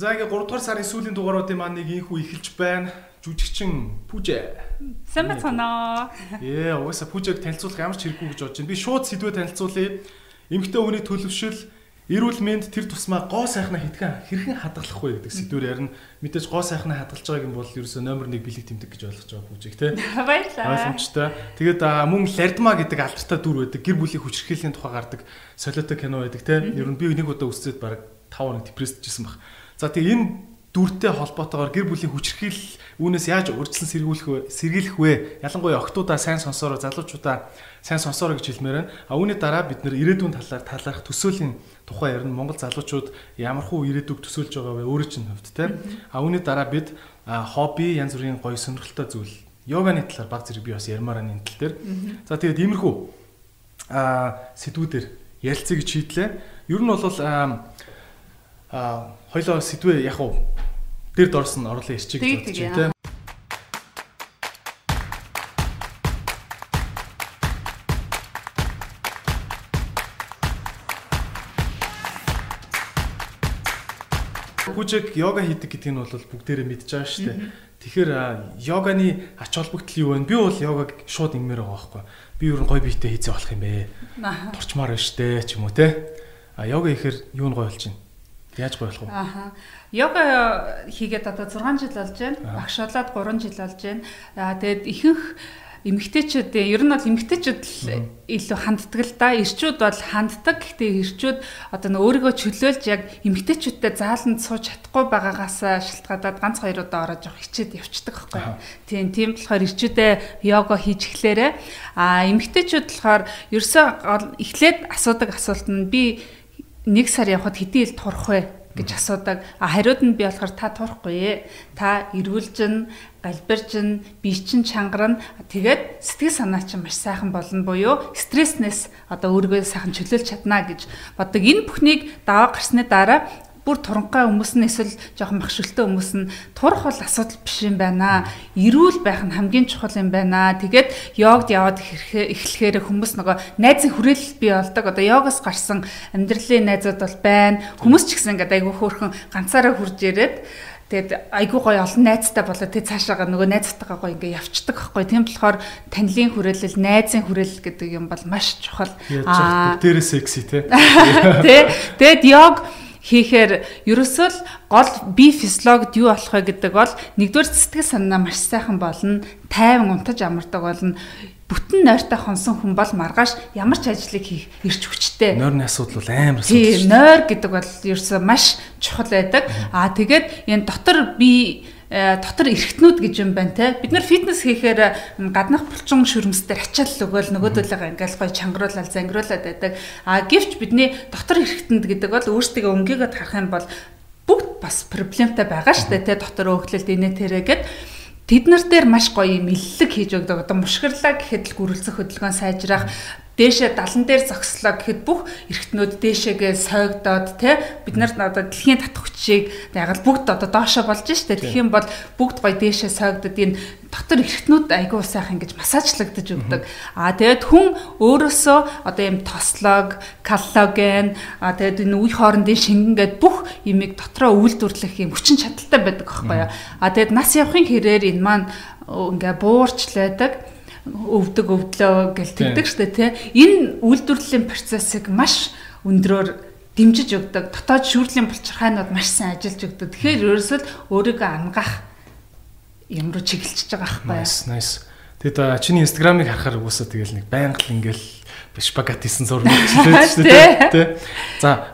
За ингээ 3 дугаар сарын сүүлийн дугааруудын маань нэг инхүү эхэлж байна. Жүжигчин Пүжэ. Сайн бацгаана. Ээ, угаасаа Пүжэг танилцуулах ямар ч хэрэггүй гэж бодож байна. Би шууд сэдвээ танилцуулъя. Эмэгтэй хүний төлөвшил эрүүл мэнд тэр тусмаа гоо сайхнаа хитгэн хэрхэн хадгалах вэ гэдэг сэдвээр ярина. Мэдээж гоо сайхнаа хадгалж байгааг юм бол ерөөсөө номер 1 бэлэг тэмдэг гэж ойлгож байгаа Пүжэг тий. Баярлалаа. Ойлгомжтой. Тэгээд мөн Лардма гэдэг алдартай дүр байдаг. Гэр бүлийн хүчирхээлийн тухай гардаг солиотой кино байдаг тий. Ер нь би нэг удаа үзсэд баг 5 хоног депрессджсэн баг. За тэгээ энэ дүртэй холбоотойгоор гэр бүлийн хүчрхийл үүнээс яаж урьдчилан сэргийлэх вэ? Сэргийлэх вэ? Ялангуяа охтуудаа сайн сонсороо, залуучуудаа сайн сонсороо гэж хэлмээр байна. А үүний дараа бид нэр ирээдүйн талаар талаарх төсөөлийн тухай ярина. Монгол залуучууд ямархуу ирээдүг төсөөлж байгаа вэ? Өөрөө чинь хувьд те. А үүний дараа бид хобби, янз бүрийн гоё сонирхолтой зүйл, йоганы талаар баг зэрэг би бас ярмаар байна энэ тал дээр. За тэгээд иймэрхүү а сэдвүүдээр ярилцъя гэж шийдлээ. Ер нь бол а хоёлоо сэдвээ яг уу дээр дорсон орлоо ирчих гэж тийм. Бүжиг йога хийдэг гэдгийг нь бол бүгдээрээ мэдж байгаа шүү дээ. Тэгэхээр йоганы ач холбогдол юу вэ? Би бол йогаг шууд ингэмээр байгаа байхгүй. Би ер нь гой биетэй хийцээ болох юм бэ? Турчмаар байна штэ ч юм уу те. А йога ихээр юу нь гой болж байна? Яаж гоё болох вэ? Аха. Йога хийгээд одоо 6 жил болж байна. Багш болоод 3 жил болж байна. Аа тэгээд ихэнх эмэгтэйчүүд ер нь бол эмэгтэйчүүд илүү ханддаг л да. Ирчүүд бол ханддаг. Гэхдээ ирчүүд одоо нэг өөрийгөө чөлөөлж яг эмэгтэйчүүдтэй зааланд сууж чадахгүй байгаагаас шалтгаалаад ганц хоёр удаа ороод явах хичээд явцдаг байхгүй. Тийм тийм болохоор ирчүүдээ йога хийж эхлээрээ а эмэгтэйчүүд болохоор ерөөсөө эхлээд асуудаг асуулт нь би нэг сар явхад хэдийн ил турах вэ гэж асуудаг. А хариуд нь би болохоор та турахгүй. Та эргүүлжин, галбиржин, бие чин чангарна. Тэгээд сэтгэл санаа чинь маш сайхан болно буюу стресснээс одоо өөрийгөө сайхан чөлөөлж чадна гэж боддог. Энэ бүхнийг даваа гарсны дараа бүр туранхай хүмүүс нь эсвэл жоохон махшилтэй хүмүүс нь турах бол асуудал биш юм байна. Ирүүл байх нь хамгийн чухал юм байна. Тэгээд йогд яваад эхлэхээр хүмүүс нөгөө найзын хүрээлэл бий болдог. Одоо йогоос гарсан амьдралын найзууд бол байна. Хүмүүс ч гэсэн ингээд айгүй хөөрхөн ганцаараа хурж ирээд Тэгэд айгүй гоё олон найзтай болоод тэг цаашаага нөгөө найзтайгаа гоё ингээ явцдаг байхгүй. Тийм болохоор танилын хүрээлэл, найзын хүрээлэл гэдэг юм бол маш чухал. Аа бүгдээрээ секси. Тэ. Тэгэд йог хийхээр ерөөсөө л гол би физиологид юу болох вэ гэдэг бол нэгдүгээр сэтгэл санаа маш сайхан болно, тайван унтаж амардаг болно бүтэн нойртой хонсон хүн бол маргааш ямар ч ажлыг хийх эрч хүчтэй. Нойрны асуудал бол амар асуудал. Тийм, нойр гэдэг бол ерөөсөө маш чухал байдаг. Аа тэгээд энэ дотор би дотор эргэтнүүд гэж юм байна те. Бид нар фитнес хийхээр гаднах булчин шүрмсдэр ачаал өгөөл нөгөөдөлөө ингээл гоё чангаруулал зангируулад байдаг. А гэвч бидний дотор эргэтэнд гэдэг бол өөрсдөө өнгийгөө харах юм бол бүгд бас проблемтай байгаа штэ те. Дотор өөхлөлт инээ тэрэгэд тэд нар дээр маш гоё юм иллэг хийж өгдөг. Одоо мушгирлаа гэхэд л гүрэлцэх хөдөлгөөн сайжрах дээшээ далан дээр зогслоо гэхэд бүх эргэтнүүд дээшээгээ сойгдоод те бид нар одоо дэлхийн татах хүчийг ягаад бүгд одоо доошоо болж штэ. Тэгэх юм бол бүгд гоё дээшээ сойгдод энэ дотор эргэтнүүд айгүй сайхан ингэж массажлагдаж өгдөг. Аа тэгээд хүн өөрөөсөө одоо юм тослог, коллаген аа тэгээд энэ үе хоорондын шингэн гээд бүх имийг дотроо үйлдвэрлэх юм хүчин чадалтай байдаг аахгүй юу. Аа тэгээд нас явахын хэрээр энэ маань ингээ буурчлаадаг өвдөг өвдлөө гэл тэгдэг штэ тий. Энэ үйлдвэрлэлийн процессыг маш өндрөөр дэмжиж өгдөг. Дотоод шүүрлийн булчирхайнууд маш сайн ажиллаж өгдөг. Тэгэхээр ерөөсөө өөрийгөө ангаах юм руу чиглэж байгаа байхгүй юу? Nice, nice. Тэгэд чиний инстаграмыг харахаар уусаа тэгэл нэг байнга л ингээл шпагат хийсэн зураг хэлээд шүү дээ тий. За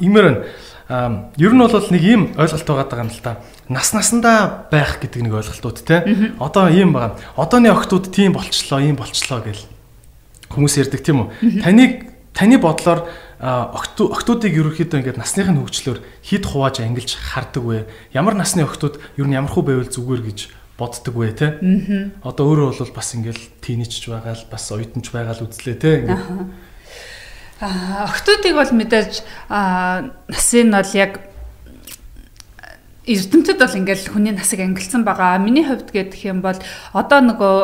имэр байна. Ер нь бол нэг ийм ойлголт байгаа юм л да нас насандаа байх гэдэг нэг ойлголтууд те. Одоо ийм байгаа. Одооны охтууд тийм болчлоо, ийм болчлоо гэл хүмүүс ярьдаг тийм үү? Таныг таны бодлоор охтуудыг ерөөхдөө ингээд насныхын хөгжлөөр хид хувааж ангилж хардаг вэ? Ямар насны охтууд ер нь ямар хөө байвал зүгээр гэж боддог вэ те? Одоо өөрөө бол бас ингээд тийнейч байгаа л бас оюутанч байгаа л үзлээ те. Ингээд охтуудыг бол мэдээж насын бол яг эрдэмтэд бол ингээл хүний насыг ангилсан байгаа. Миний хувьд гэх юм бол одоо нөгөө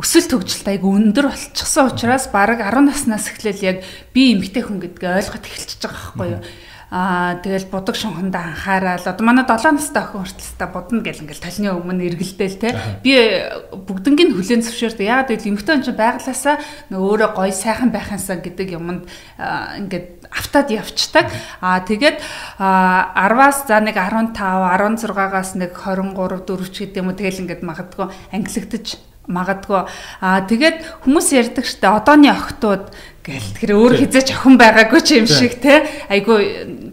өсөл төгжилт айгу өндөр болчихсон учраас бараг 10 наснаас эхлээл яг би эмгтэй хүн гэдгээ ойлгоод эхэлчихэж байгаа байхгүй юу. Аа тэгэл будаг шунхандаа анхаарал. Одоо манай 7 настай охин хүртэлтэй будна гэл ингээл талны өмнө эргэлдээл те. Би бүгднийг хүлэн зөвшөөрдөг. Яагаад гэвэл эмэгтэй хүн чинь байглаасаа өөрөө гоё сайхан байхансаа гэдэг юмд ингээд автаад явцдаг. Аа тэгээд 10-аас за нэг 15, 16-аас нэг 23, 4 ч гэдэг юм уу тэгэл ингээд магадгүй ангилагдаж магадгүй. Аа тэгээд хүмүүс ярьдаг штэ одооны охтууд гэл тэгэхээр өөр хизээч охин байгаагүй ч юм шиг те айгу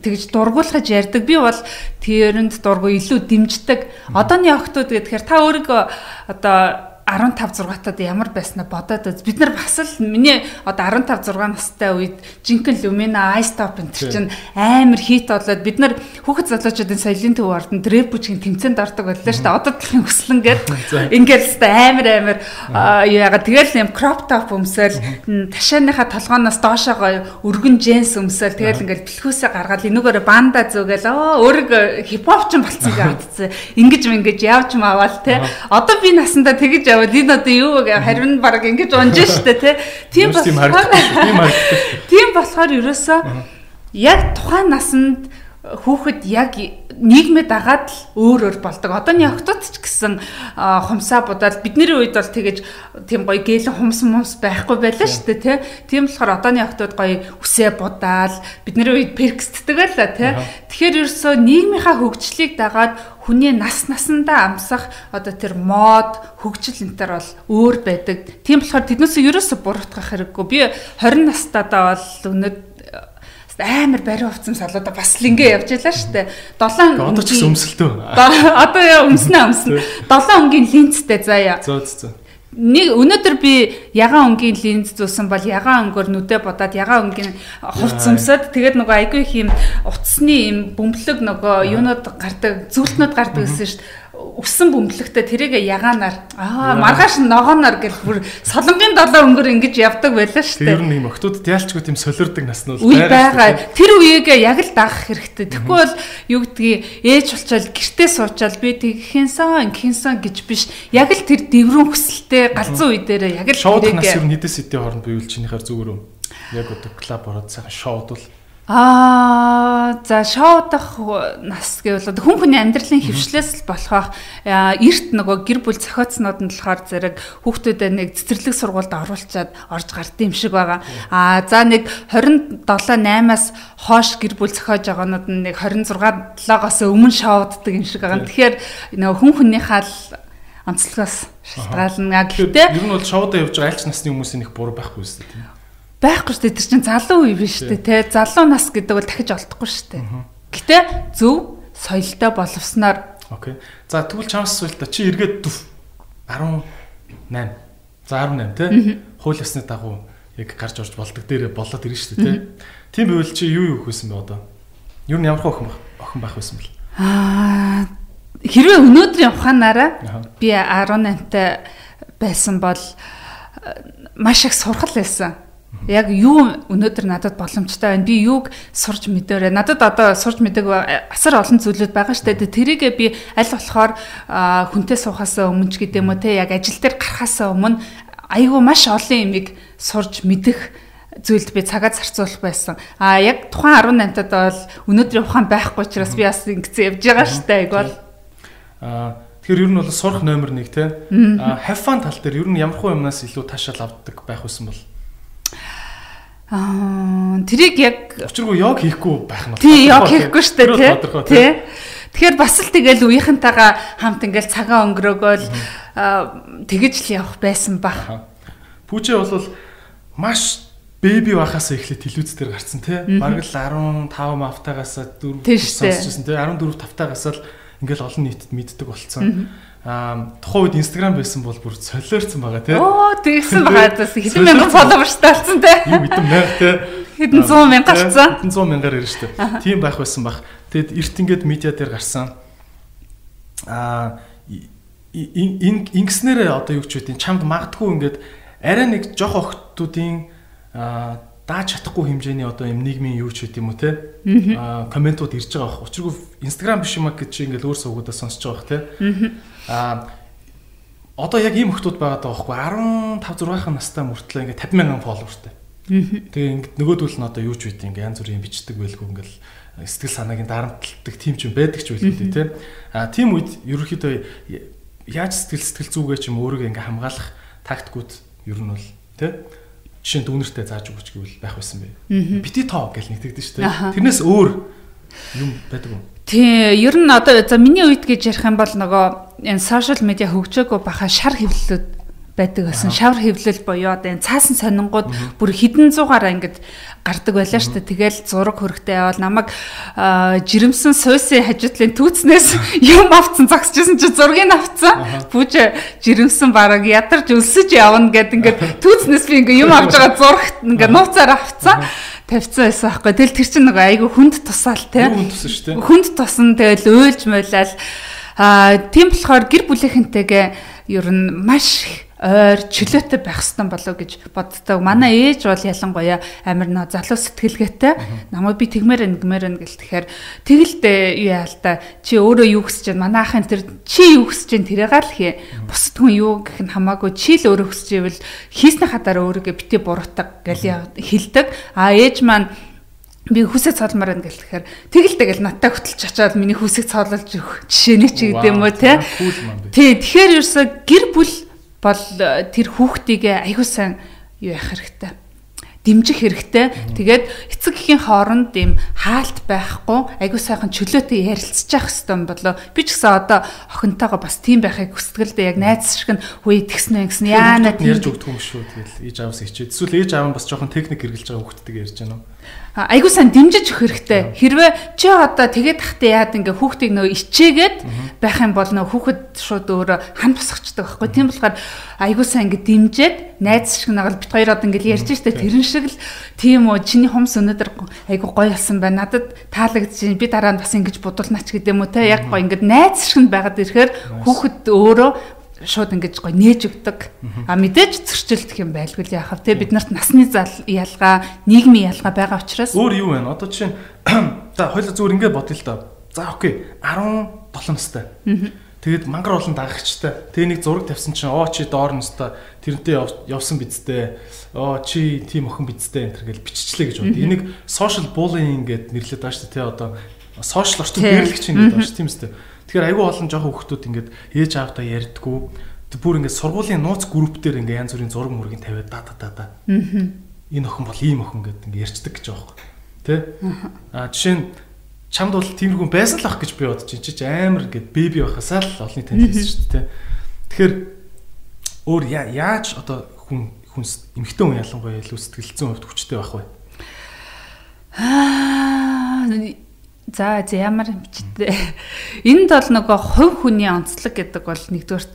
тэгж дургуулгаж ярьдаг. Би бол тэрэнд дургу илүү дэмждэг. Одооны охтууд гэхээр та өөрийгөө одоо 15 6-тад ямар байснаа бодоод үз. Бид нар бас л миний одоо 15 6 настай үед жинхэнэ Lumina Ice Top энэ чинь амар хит болоод бид нар хүүхэд залуучуудын соёлын төв ордон рэп бүжгийн тэмцээнд ордог байлаа шүү дээ. Одоо тахын хүслэн гээд ингээд л амар амар яагаад тэгэл юм crop top өмсөөл ташааныхаа толгооноос доошоо өргөн джинс өмсөөл тэгэл ингээд бэлхүүсээ гаргаад энүүгээр банда зөөгөл оо өөрөг хипхоп ч болсон гэж бодсон. Ингиж мингэж явж маавал те. Одоо би насандаа тэгэж яваад энэ одоо юу вэ харин баг ингэж унж штэ тий. Тийм болохоор тийм болохоор ерөөсөө яг тухайн насанд хүүхэд яг нийгмээ дагаад л өөр өөр болдог. Одооний охтууд ч гэсэн хумсаа будаад бидний үед бол тэгэж тийм гоё гэлэн хумс мумс байхгүй байлаа шүү дээ тий. Тийм болохоор одооний охтууд гоё үсээ будаал бидний үед перкстдэг байлаа тий. Тэгэхээр ерөөсөө нийгмийнхаа хөгжлийг дагаад хүний нас насандаа амсах одоо тэр мод хөгжил энэ төр бол өөр байдаг. Тийм болохоор тэднээсээ ерөөсө буруутгах хэрэггүй. Би 20 настайдаа бол өнөд амар бариу хувцсан салуудаа бас л ингээ явж ялаа штэ. 7 одоо ч гэсэн өмсөлтөө. Одоо яа өмснө өмснө. 7 өнгийн линзтэй заяа. Зөө зөө нэг өнөөдөр би ягаан өнгийн линз зүүсэн бол ягаан өнгөөр нүдэ бодоод ягаан өнгийн хувц өмсөд тэгээд нөгөө айгүй их юм утасны юм бөмбөлөг нөгөө юунууд гардаг зүйлтнүүд гардаг гэсэн дээ өссөн бөмбөлөгтэй тэрийг ягаанаар аа маргааш ногооноор гэл бүр солонгийн долоо өнгөр ингэж явдаг байлаа шүү дээ. Тэр нь юм октод яалчгүй тийм солиордог наснууд байгаа. Тэр үеийг яг л даах хэрэгтэй. Тэгэхгүй бол юу гэдгийг ээж болчоод гэртээ суучаал би тэгхэнсэн ингэхэнсэн гэж биш. Яг л тэр дэврэн хүсэлтэй галзуу үе дээр яг л шоуд нас юу нэдэс хэдийн хооронд биелж чинийхэр зүгээр үү? Яг одоо клуб ороод сайхан шоуд бол Аа за шоудах нас гэвэл хүн хүний амьдралын хөвшлээс л болох эрт нөгөө гэр бүл зохиоцнууд нь болохоор зэрэг хүүхдүүдэд нэг цэцэрлэг сургуульд оруулчаад орж гард юм шиг байгаа. Аа за нэг 27 8-аас хоош гэр бүл зохиож байгаанууд нь нэг 26 7-оос өмнө шоуддаг юм шиг байгаа. Тэгэхээр нөгөө хүн хүнийхээ л онцлогоос шалтгаална. Гэхдээ ер нь бол шоудаа явж байгаа альч насны хүмүүсийн их буруу байхгүй үстэй тийм байхгүй шүү дээ тэр чинь залуу үе биш үү те залуу нас гэдэг бол дахиж олдохгүй шүү дээ. Гэтэ зөв соёлтой боловсноор Окей. За тэгвэл чамс асуулт чи эргээд дүв 18. За 18 те. Хууль ёсны дагуу яг гарч орж болдог дээр болоод ирнэ шүү дээ те. Тийм байвал чи юу юу хийсэн бэ одоо? Юу ямар охин байх охин байх байсан бэл? Аа хэрвээ өнөөдрийн ухаанаараа би 18-тай байсан бол маш их сурхал байсан яг юу өнөөдөр надад боломжтой байна. Би юуг сурч мэдээрээ. Надад одоо сурч мэдэг асар олон зүйлүүд байгаа шүү дээ. Тэрийгээ би аль болохоор хүнтэй суухаас өмнө ч гэдэм үү те яг ажил дээр гарахаас өмнө айгүй маш олон юмыг сурч мэдэх зүйлд би цагаа зарцуулах байсан. А яг тухайн 18-тад бол өнөөдрийн ухаан байхгүй учраас би бас ингэсэн явж байгаа дээ. Айгүй бол а Тэгэхээр ер нь бол сурах номер 1 те. А have fun тал дээр ер нь ямархуу юмнаас илүү таашаал авдаг байх байсан бол Аа тэрийг яг учиргүй яг хийхгүй байх нь. Тий, яг хийхгүй шүү дээ, тий. Тэгэхээр бас л тэгэл үеийнхэнтэйгээ хамт ингээл цагаан өнгөрөөгөөл тэгэж л явах байсан баг. Пүүчээ бол маш бэби байхаас эхлээд телевиз дээр гарцсан тий. Бараг л 15 мафтагаас 4 сонсчихсон тий. 14 тавтаагаас л ингээл олон нийтэд мэддэг болцсон аа тухайн үед инстаграм байсан бол бүр солиорсон байгаа тий. Оо тэгсэн байгаа. Хэдэн мянган фолловерстай болсон тий. Юу хэдэн мянга тий. Хэдэн 100 мянга гарцсан. Хэдэн 100 мянгаар шүү дээ. Тийм байх байсан баг. Тэгэд эрт ингээд медиа дээр гарсан. Аа ингэснээр одоо юу ч үгүй чамд магадгүй ингээд арай нэг жоох охтуудын аа дааж чадахгүй хэмжээний одоо юм нийгмийн юу ч гэдэм үү те аа комментууд ирж байгаа бах. Учиргүй инстаграм биш юм а гэж ингээл өөр сувгуудаа сонсож байгаа бах те. Аа одоо яг ийм хүмүүс байгаад байгаа байхгүй 15 6 настай мөртлөө ингээ 50 мянган фолловертэй. Тэгээ ингээ нөгөөдөл нь одоо юу ч үгүй ингээ янз бүрийн бичдэг байлгүй ингээл сэтгэл санааг дарамтлагдаг тийм ч юм байдаг ч байлгүй тий. А тийм үед ерөнхийдөө яаж сэтгэл сэтгэл зүгээ ч юм өөрийгөө ингээ хамгаалах тактикууд ер нь бол тий жишээ нь дүүнэртэй зааж өгч гэвэл байх байсан бэ. Бити тоо гэж нэгтгэдэж шүү дээ. Тэрнээс өөр юм байдаг уу? Тий, ер нь одоо за миний үед гэж ярих юм бол нөгөө энэ сошиал медиа хөгжөөгөө баха шар хэвлэлүүд байдаг байсан. Шавар хэвлэл буюу одоо энэ цаасан сонингууд бүр хідэн зугаараа ингээд гардаг байлаа шүү дээ. Тэгэл зураг хөргтэй явал намайг жирэмсэн суйсын хажуудлын түүцнээс юм авцсан загсчихсан чи зургийг авцсан. Пүүж жирэмсэн бараг ядарч өлсөж явна гэд ингээд түүцнээс би ингээд юм авч байгаа зурагт ингээд нууцаар авцсан тавьсан байсан байхгүй. Тэгэл тэр чинь нэг айгүй хүнд тусаал те. Хүнд тусан шүү дээ. Хүнд тусан тэгэл уйлж мойлал аа тийм болохоор гэр бүлийнхэнтэйгээ ер нь маш ойр чөлөөтэй байх хэрэгтэй болов гэж боддог. Манай ээж бол ялангуяа амар нөө залуу сэтгэлгээтэй. Намайг би тэгмээр ингэмээр нь гэл тэгэхээр тэгэлдээ юу яа л та чи өөрөө юу хүсэж байна? Манай ахын тэр чи юу хүсэж байна тэрийг л хий. Бусд хүн юу гэх нь хамаагүй чи л өөрөө хүсэж ивэл хийсний хадаараа өөрийгөө битээ буруутаг гэл хэлдэг. А ээж маань би хүсээ цоолмаар байна гэл тэгэхээр тэгэлдээ гэл надтай хөтлж очоод миний хүсээ цоололж өгөх жишээний ч гэдэг юм уу те. Тий, тэгэхээр ерөөсө гэр бүл бол э, тэр хүүхдийгээ аягүй сайн юу яах хэрэгтэй дэмжих хэрэгтэй. Тэгээд эцэг эхийн хооронд ийм хаалт байхгүй айгуу сайхан чөлөөтэй ярилцж явах хэрэгтэй болоо. Би ч гэсэн одоо охинтойгоо бас тийм байхыг хүсдэг л дээ. Яг найз шиг нь хөөе тэгснэ гэсэн яана тийм ярьж өгдөг юм шүү. Тэгэл ээж аавс хичээд. Эсвэл ээж аав нь бас жоохон техник хэрэгжилж байгаа хүүхдтэйг ярьж байна уу? Айгуу сан дэмжиж өгөх хэрэгтэй. Хэрвээ чи одоо тэгээд тахтай яад ингээ хүүхдийг нөө ичээгээд байх юм бол нөө хүүхэд шууд өөрөө хан босгочдөг байхгүй. Тийм болохоор айгуу сан ингээ дэмжээд найз шиг нагаал бит хоёр одоо ингээ ярьж штэ. Тэрэн шиг л тийм үү? Чиний хумс өнөдөр айгуу гоё болсон байна. Надад таалагдчих би дараа нь бас ингэж будулнаач гэдэг юм уу те? Яг гоё. Ингээ найз шиг байгаад ирэхээр хүүхэд өөрөө шууд ингэж гой нээж өгдөг. А мэдээж зөрчилдөх юм байлгүй л яхав те бид нарт насны зал ялгаа, нийгмийн ялгаа байгаа учраас өөр юу вэ? Одоо жишээ нь за хоёул зүгээр ингэ бодъё л да. За окей 17 настай. Тэгээд мангар олон дагагчтай. Тэгээ нэг зураг тавьсан чинь оо чи доор настай тэрнтэй явсан бидтэй. Оо чи тийм охин бидтэй энэ гэж биччихлээ гэж бод. Энийг social bullying гэд нэрлэдэг байгаа шүү дээ. Тэ одоо social орчим хэрэглэгч юм гэдэг байна шүү тийм үстэй. Тэгэхээр айгүй олон жоохон хүүхдүүд ингээд ээж аавтаа ярьдгүү. Бүр ингээд сургуулийн нууц групп дээр ингээд янз бүрийн зураг мөргийг тавиад да да да да. Аа. Энэ охин бол ийм охин гэдэг ингээд ярьцдаг гэж байгаа юм. Тэ? Аа жишээ нь чамд бол тиймэрхүү байсан л ах гэж би бодож чинь чи амар ингээд беби байхасаа л олны танд хэлсэн шүү дээ. Тэгэхээр өөр яаж одоо хүн хүнс эмхтэн хүн ялангуяа илүү сэтгэлзэн хувьд хүчтэй байх вэ? Аа За за ямар хэмжтэй. Энд бол нөгөө хувь хүний онцлог гэдэг бол нэгдүгээрт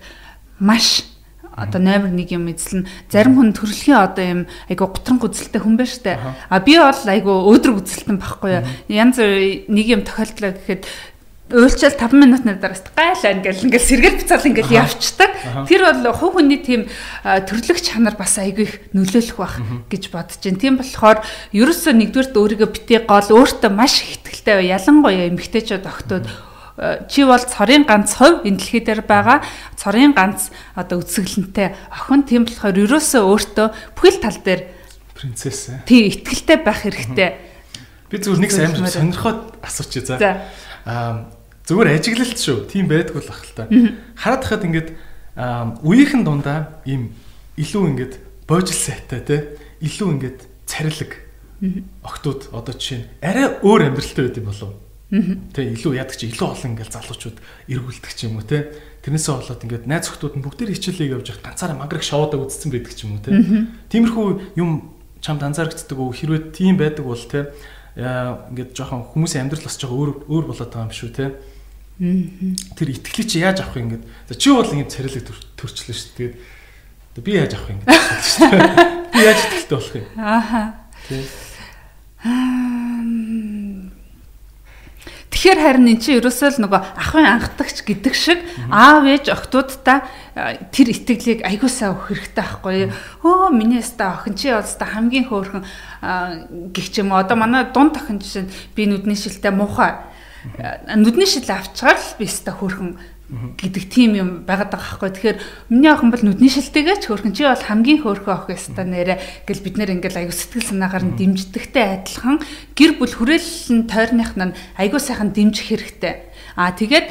маш одоо номер 1 юм эзлэн зарим хүн төрөлхийн одоо юм айгу готрон гүзэлтэй хүн байна штэ. А би бол айгу өөдрөг гүзэлтэн байхгүй юу. Янз нэг юм тохиолдлоо гэхэд уйлчаал 5 минутны дараас гайлаа ингээл ингээл сэргэл бицаал ингээл явцдаг. Тэр бол хувь хүний тийм төрлөх чанар бас айгүй их нөлөөлөх бах гэж бодож байна. Тийм болохоор ерөөсөө нэгдүгээрт өөрийгөө битээ гол өөртөө маш их ихтэй ялангуяа эмгтээчүүд охтууд чи бол цорын ганц хувь энэ дэлхий дээр байгаа? Цорын ганц одоо үсгэлэнтэй охин. Тийм болохоор ерөөсөө өөртөө бүхэл тал дээр принцесс тий ихтгэлтэй байх хэрэгтэй. Би зүгээр нэг сайн сонирхоод асуучих за. Аа Зүгээр ажиглалт шүү. Тийм байдгүй л ах л та. Хараад хахад ингээд үеийнхэн дундаа ийм илүү ингээд боожил сайтай те илүү ингээд царилэг октод одоо жишээ нь арай өөр амьдралтай байд юм болов. Тэ илүү ядаг чи илүү олон ингээд залуучууд эргүүлдэг ч юм уу те. Тэрнээсээ болоод ингээд найз охтууд нь бүгдээр хичээлээ явж байхад ганцаараа мангар шоудаа үзсэн байдаг ч юм уу те. Тиймэрхүү юм чамд анзаарэгддэг үү? Хэрвээ тийм байдаг бол те ингээд жоохон хүмүүсийн амьдрал бас жоохон өөр өөр болоод байгаа юм шүү те. Тэр итгэлийг чи яаж авах юм гээд. За чи бол ингэ царилэг төрчлөө шүү. Тэгээд би яаж авах юм гээд. Би яаж итгэлтэй болох юм? Ааха. Тэгэхээр харин эн чинь ерөөсөө л нөгөө ахын анхдагч гэдэг шиг аав ээж охтуудтай тэр итгэлийг сайн өгөх хэрэгтэй байхгүй юу? Өө миний яста охин чи бол яста хамгийн хөөрхөн гих ч юм уу. Одоо манай дунд охин жишээ би нүдний шилтэй муухай нүдний шил авчгаар л би өстө хөөрхөн гэдэг тийм юм байгаад байгаа байхгүй. Тэгэхээр миний охин бол нүдний шилтэйгээ ч хөөрхөн чи бол хамгийн хөөрхөн охин өстө нэрэ гэл бид нэр ингээл аюу сэтгэл санаагаар нь дэмждэгтэй адилхан гэр бүл хүрээлэл нь тойрных нь аюу сайхан дэмжих хэрэгтэй. Аа тэгээд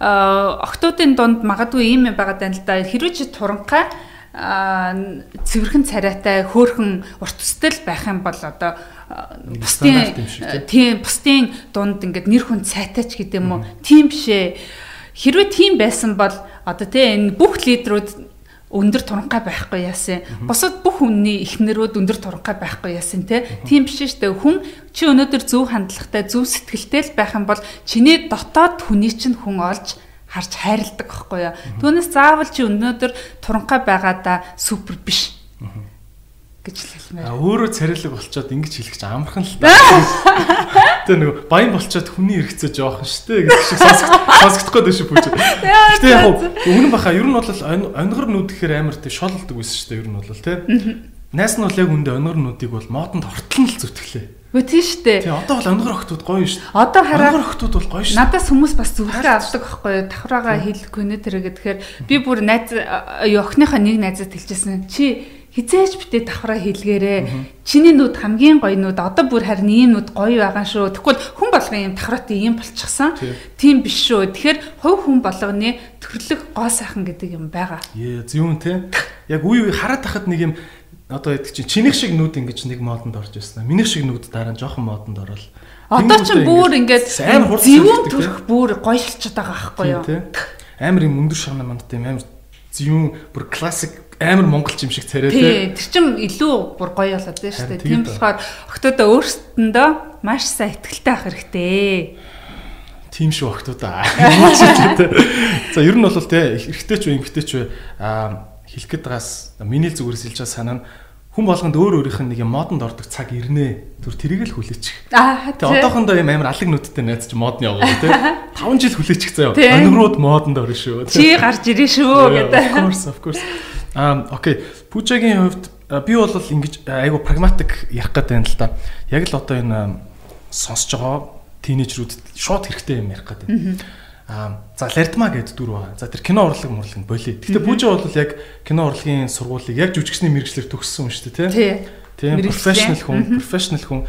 октоодын дунд магадгүй ийм юм байгаад байна л да. Хэрвээ чи туранхай цэвэрхэн царайтай хөөхөн урт төстэй байх юм бол одоо бусдын тийм бусдын дунд ингээд нэр хүн цайтаач гэдэг юм уу тийм бишээ хэрвээ тийм байсан бол одоо тийм энэ бүх лидерүүд өндөр туранхай байхгүй яасан. Бусад бүх үнний ихнэрүүд өндөр туранхай байхгүй яасан те. Тийм биш шүү дээ. Хүн чи өнөөдөр зөв хандлагатай, зөв сэтгэлтэй л байх юм бол чиний дотоод хүний чинь хүн олж харж хайрладаг байхгүй юу. Түүнээс заавал чи өнөөдөр туранхай байгаадаа супер биш гэж хэлмээр. А өөрөө царилэг болчоод ингэж хэлэх чинь амархан л та. Тэ нэг баян болчоод хүний хэрэгцээ жоохон штэ гэж шиг сонсогдох гээд шүү бүж. Гэтэ яг өмнө баха ер нь бол онгор нүд гэхээр амар тий шололдог байсан штэ ер нь бол тий. Найс нь бол яг үндэ онгор нүдийг бол модонд хортол нь л зүтгэлээ. Үгүй тийш штэ. Тий одоо бол онгор охтууд гоё шүү. Одоо хараа онгор охтууд бол гоё шүү. Надаас хүмүүс бас зүрхээ авдаг байхгүй юу? Давхраагаа хэлэхгүй нэ тэр гэхээр би бүр найз охиныхоо нэг найзад хэлчихсэн. Чи хизээч битээ давхраа хэлгээрээ. Чиний нүд хамгийн гоё нүд одоо бүр харин ийм нүд гоё байгаа шүү. Тэгвэл хүн болгон ийм давхраатай ийм болчихсон. Тийм биш шүү. Тэгэхээр хувь хүн болгоны төрлөг гоо сайхан гэдэг юм байгаа. Ээ зөвүүн те. Яг үе үе хараад тахад нэг юм одоо ядг чинь чинийх шиг нүд ингэж нэг модонд орж ирсэн. Минийх шиг нүд дараа нь жоохон модонд орол. Одоо ч бүр ингээд зөвүүн төрөх бүр гоё шилчээд байгаа байхгүй юу? Амар юм өндөр шагнаа манд тийм амар зөвүүн бүр классик амар монголч юм шиг царай тий. Тэр чин илүү бүр гоё болоод байна шүү дээ. Тийм болохоор октодоо өөрсдөндөө маш сайн ихтгэлтэй авах хэрэгтэй. Тийм шүү октодоо. За ер нь бол тий эрэгтэй ч үе эмэгтэй ч хэлэх гээд байгаас миний зүгээрс хэлж байгаа санаа нь хүн болгонд өөр өөрийнх нь нэг юм модонд ордог цаг ирнэ. Түр тэрийг л хүлээчих. Аа тэгээ одоохондоо юм амар алаг нүдтэй найз чи модны яваа тий. 5 жил хүлээчих заяа. Өнгөрөөд модонд орно шүү. Чи гарч ирэн шүү гэдэг. Of course of course. Аа окей. Пужагийн хувьд би бол ингэж айгу прагматик ярих гэдэг юм л да. Яг л одоо энэ сонсож байгаа тийнейжрүүд шууд хэрэгтэй юм ярих гэдэг. Аа за Лардма гэдэг дүр байгаа. За тэр кино урлаг мурлаг болиё. Гэхдээ Бүжи бол яг кино урлагийн сургуулийг яг жүжигчний мэрэгчлэр төгссөн юм шүү дээ, тий? Тийм профешнл хүн, профешнл хүн.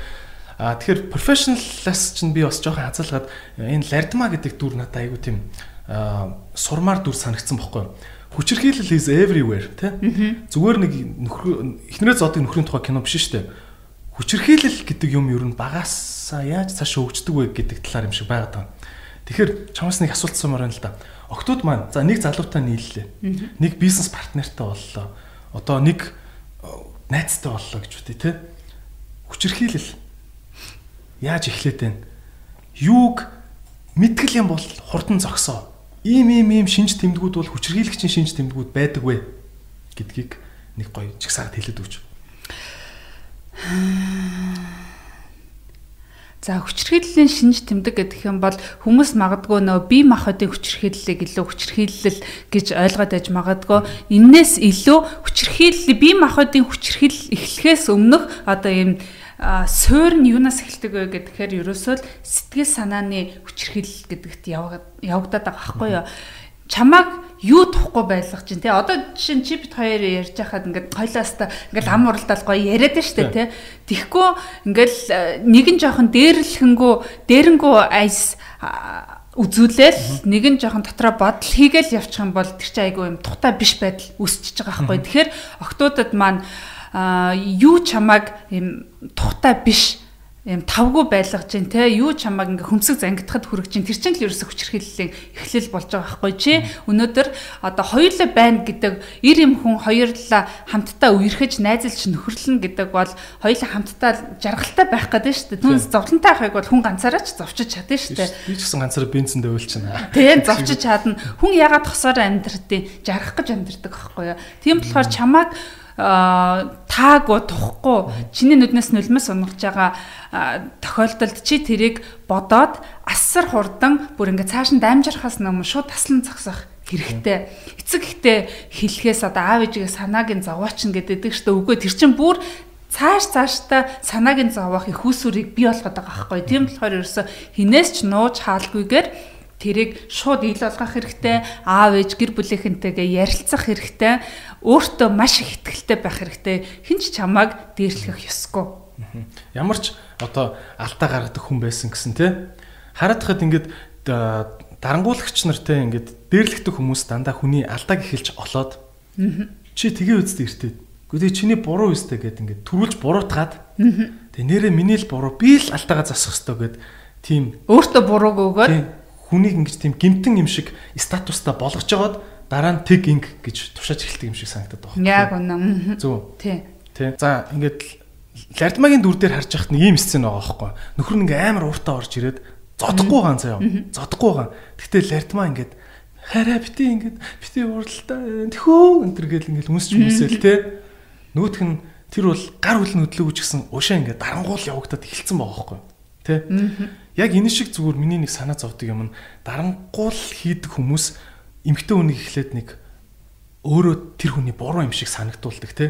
Аа тэгэхээр профешналлаас чинь би бас жоохон хазаалгаад энэ Лардма гэдэг дүр надад айгу тийм аа сурмаар дүр санагдсан бохгүй юу? Хүчирхийлэл is everywhere тий? Зүгээр нэг нөхөр эхнэрээ зоодог нөхрийн тухай кино биш шүү дээ. Хүчирхийлэл гэдэг юм ер нь багасаа яаж цааш хөгждөг вэ гэдэг талаар юм шиг байгаад байна. Тэгэхээр чамаас нэг асуулт сумаар байна л да. Октод маань за нэг залуутай нийллээ. Нэг бизнес партнертай боллоо. Одоо нэг найзтай боллоо гэж үтэй те. Хүчирхийлэл яаж эхлээд байна? Юуг мэдгэл юм бол хурдан зогсоо. Ийм ийм ийм шинж тэмдгүүд бол хүчирхийлэгчийн шинж тэмдгүүд байдаг вэ гэдгийг нэг гоё чигсаад хэлээд өгч. За хүчирхийллийн шинж тэмдэг гэдэг юм бол хүмүүс магадгүй нөө бие махбодын хүчирхийллийг илүү хүчирхийлэл гэж ойлгоод байж магадгүй энээс илүү хүчирхийлэл бие махбодын хүчирхийлэл эхлэхээс өмнөх одоо ийм суур нь юунаас эхэлдэг вэ гэхээр ерөөсөө сэтгэл санааны хүчирхийлэл гэдэгт явагдаад байгаа байхгүй юу? Чамааг юу тухгүй байлгах чинь тий одоо жишээ нь чи бит хоёр ярьж байхад ингээд хоёлаастаа ингээд ам уралдаал гоё яриад нь штэ тий Тэгэхгүй ингээл э, нэгэн жоохон дээрлэхэнгүү дээрэнгүү айс үзүүлэл нэгэн жоохон дотроо бодол хийгээл явчих юм бол тэр чинь айгүй юм тухтай биш байдал үүсчихэж байгаа байхгүй. Тэгэхээр октодод маань юу чамааг юм тухтай биш юм тавгүй байлгаж чинь те юу чамааг ингээ хөмсөг зангидахад хүрэх чинь тэр чинь л ерөөсө хүчрхийллийн эхлэл болж байгаа байхгүй чи? Өнөөдөр одоо хоёулаа байна гэдэг ир юм хүн хоёулаа хамтдаа үерхэж найзалж нөхөрлөн гэдэг бол хоёулаа хамтдаа жаргалтай байх гэдэг шүү дээ түнс зовлонтой байхыг бол хүн ганцаараа ч зовчиж чадна шүү дээ би ч гэсэн ганцаараа бензиндээ уйлчихна тийм зовчиж чадна. Хүн ягаад тосоор амьдрдیں۔ Жаргах гэж амьдрдаг байхгүй юу? Тийм болохоор чамааг таагүй тухгүй чиний нүднээс нулимс унгаж байгаа тохиолдолд чи тэрийг бодоод асар хурдан бүр ингээ цааш нь дамжирхаас өмнө шууд таслан зогсох хэрэгтэй. Эцэг ихтэй хэлэхээс одоо аав ээжигээ санааг нь зовооч нь гэдэг штэ үгүй тэр чин бүр цааш цааштай санаагийн зовоох их усүрийг бий болгоод байгаа байхгүй. Тийм болохоор ерөөсө хинээс ч нууж хаалгүйгээр тэрийг шууд ил болгох хэрэгтэй. Аав ээж гэр бүлийнхэнтэйгээ ярилцах хэрэгтэй. Өөртөө маш их ихтгэлтэй байх хэрэгтэй. Хинч чамааг дээрлэх ёсгүй. Ямар ч одоо алдаа гаргадаг хүн байсан гэсэн те. Харагдахад ингээд дарангуулагч нартай ингээд дээрлэгдэх хүмүүс дандаа хүний алдааг эхэлж олоод чи тэгээ үстэ иртээ Гэхдээ чиний буруу үстэй гэд ингээд төрүүлж буруутгаад тэгээ нэрээ миний л буруу би л алтаага засах хэвээр гэд тийм өөртөө бурууг өгөөд хүнийг ингэж тийм гимтэн юм шиг статустай болгож жагаад дараа нь тэг инг гэж тушааж эхэлдэг юм шиг санагдаад байна. Яг үнэ. Зөв. Тий. Тий. За ингээд Лардмагийн дүр дээр харж яхад нэг ийм сцен байгаа байхгүй. Нөхөр нь ингээ амар ууртаа орж ирээд зодохгүй байгаа заяа. Зодохгүй байгаа. Гэхдээ Лардмаа ингээд хараа бити ингээд бити ууралтаа тэхөө энэ төр гэл ингээд хүмүүсч хүмүүсэл те Нөгөөх нь тэр бол гар хөл нүдлөөгүй ч гэсэн уушаа ингээд дарангуул явагдаад эхэлсэн байгаа байхгүй тий Яг энэ шиг зүгээр миний нэг санаа зовдөг юм нь дарангуул хийдэг хүмүүс эмгтэн хүнийг эхлээд нэг өөрөө тэр хүний буруу юм шиг санагдуулдаг тий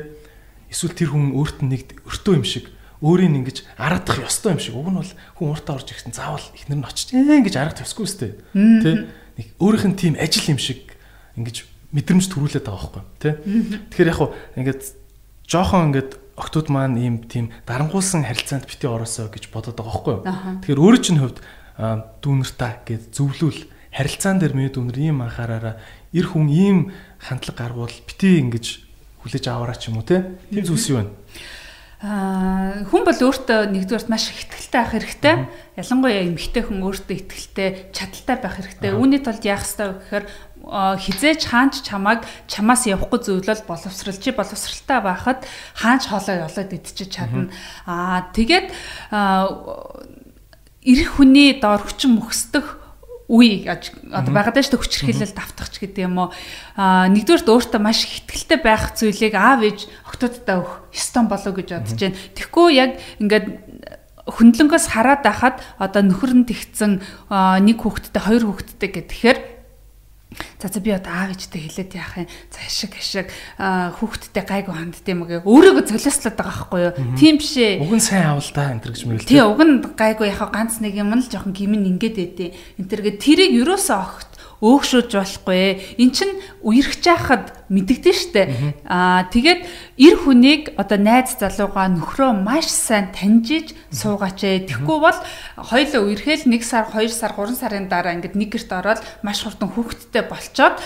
Эсвэл тэр хүн өөрт нь нэг өртөө юм шиг өөрийг ингэж араадах ёстой юм шиг. Уг нь бол хүн уртаа орж ирсэн заавал ихнэр нь очиж ингэж арах ёсгүй үстэй. Тэ? Нэг өөрийнх нь тийм ажил юм шиг ингэж мэдрэмж төрүүлээд байгаа байхгүй тий. Тэгэхээр яг хуу ингээд жоохон ингээд октод маань ийм тийм дарангуулсан харилцаанд бити ороосоо гэж бодоод байгаа байхгүй. Тэгэхээр өөрөө чинь хувьд дүүнэртаа гэж зөвлөвл харилцаан дээр миний дүүнэр ийм анхаараараа эр хүн ийм хандлага гаргуул бити ингэж хүлээж аваараа ч юм уу те. Тийм зүйлс юу вэ? Аа хүн бол өөртөө нэгдүгээрт маш их ихтгэлтэй байх хэрэгтэй. Ялангуяа эмэгтэй хүн өөртөө ихтгэлтэй, чадaltaй байх хэрэгтэй. Үүний тулд яах ёстой вэ гэхээр хизээч хаанч чамааг чамаас явахгүй зөвлөл боловсрал чи боловсралтай байхад хаанч хоолой олоод идчих чадна. Аа тэгээд эрх хүний доор хүчин мөхсдөх үе одоо байгаад байж та хүчрхийлэл давтахч гэдэг юм уу? А нэгдүгээрт өөртөө маш ихтгэлтэй байх зүйлийг аав ээж октодтой өгөх ёстой болов гэж бодож байна. Тэгэхгүй яг ингээд хөндлөнгөөс хараад байхад одоо нөхөр нь тэгсэн нэг хүүхэдтэй хоёр хүүхэдтэй гэхээр За за би одоо аав ээжтэй хэлээд яах юм. За ашиг ашиг хүүхдтэй гайгүй хандд юм гээ. Өөрийгөө золиослоод байгаа байхгүй юу? Тийм биш ээ. Уг нь сайн авал да энэ гэж мэл. Тий, уг нь гайгүй яхаа ганц нэг юм л жоохон гимн ингээд байдیں۔ Энтэр гээ тэрийг юусоо огт өөгшөөж болохгүй. Эн чин үерхэж яхад мэддэгдэн штэ. Аа тэгээд эр хүнийг одоо найз залууга нөхрөө маш сайн таньжиж суугаач ээ. Тэгэхгүй бол хоёулаа үерхэл 1 сар, 2 сар, 3 сарын дараа ингээд нэг гэрт ороод маш хурдан хүүхэдтэй болчоод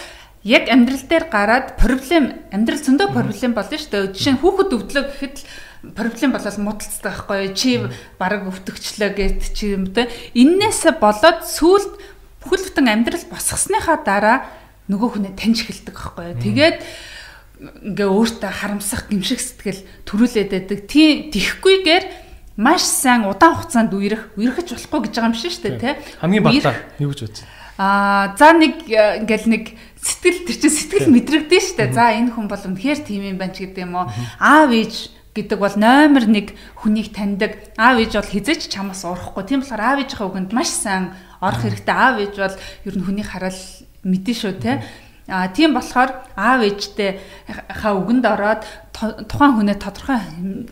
яг амьдрал дээр гараад проблем амьдрал зөндөө проблем болно шүү дээ. Жишээ нь хүүхэд өвдлөө гэхэд л проблем болол муудалцдаг байхгүй чи бараг өвтөгчлөө гэт чи юм те эннээс болоод сүулт бүхэл бүтэн амьдрал босгосныхаа дараа нөгөө хүнээ таньж эхэлдэг байхгүй юу. Тэгээд ингээ өөртөө харамсах гимшиг сэтгэл төрүүлээд байдаг. Тийм тихгүйгээр маш сайн удаан хугацаанд үерх үерхэж болохгүй гэж байгаа юм шиг шүү дээ тий. Хамгийн багтаа юу гэж бодсон? Аа за нэг ингээл нэг сэтгэл тэр чинь сэтгэл мэдрэгдэн шүү дээ. За энэ хүн бол үнэхээр тийм юм байна ч гэдэг юм уу. Аав ээж гэдэг бол номер 1 хүнийг таньдаг. Аав ээж бол хизээч чамаас урахгүй. Тийм болохоор аав ээжийнхээ үгэнд маш сайн орох хэрэгтэй. Аав ээж бол ер нь хүний хараал мэдэн шүү те. А тийм болохоор аав ээжтэй ха үгэнд ороод тухайн хүнээ тодорхой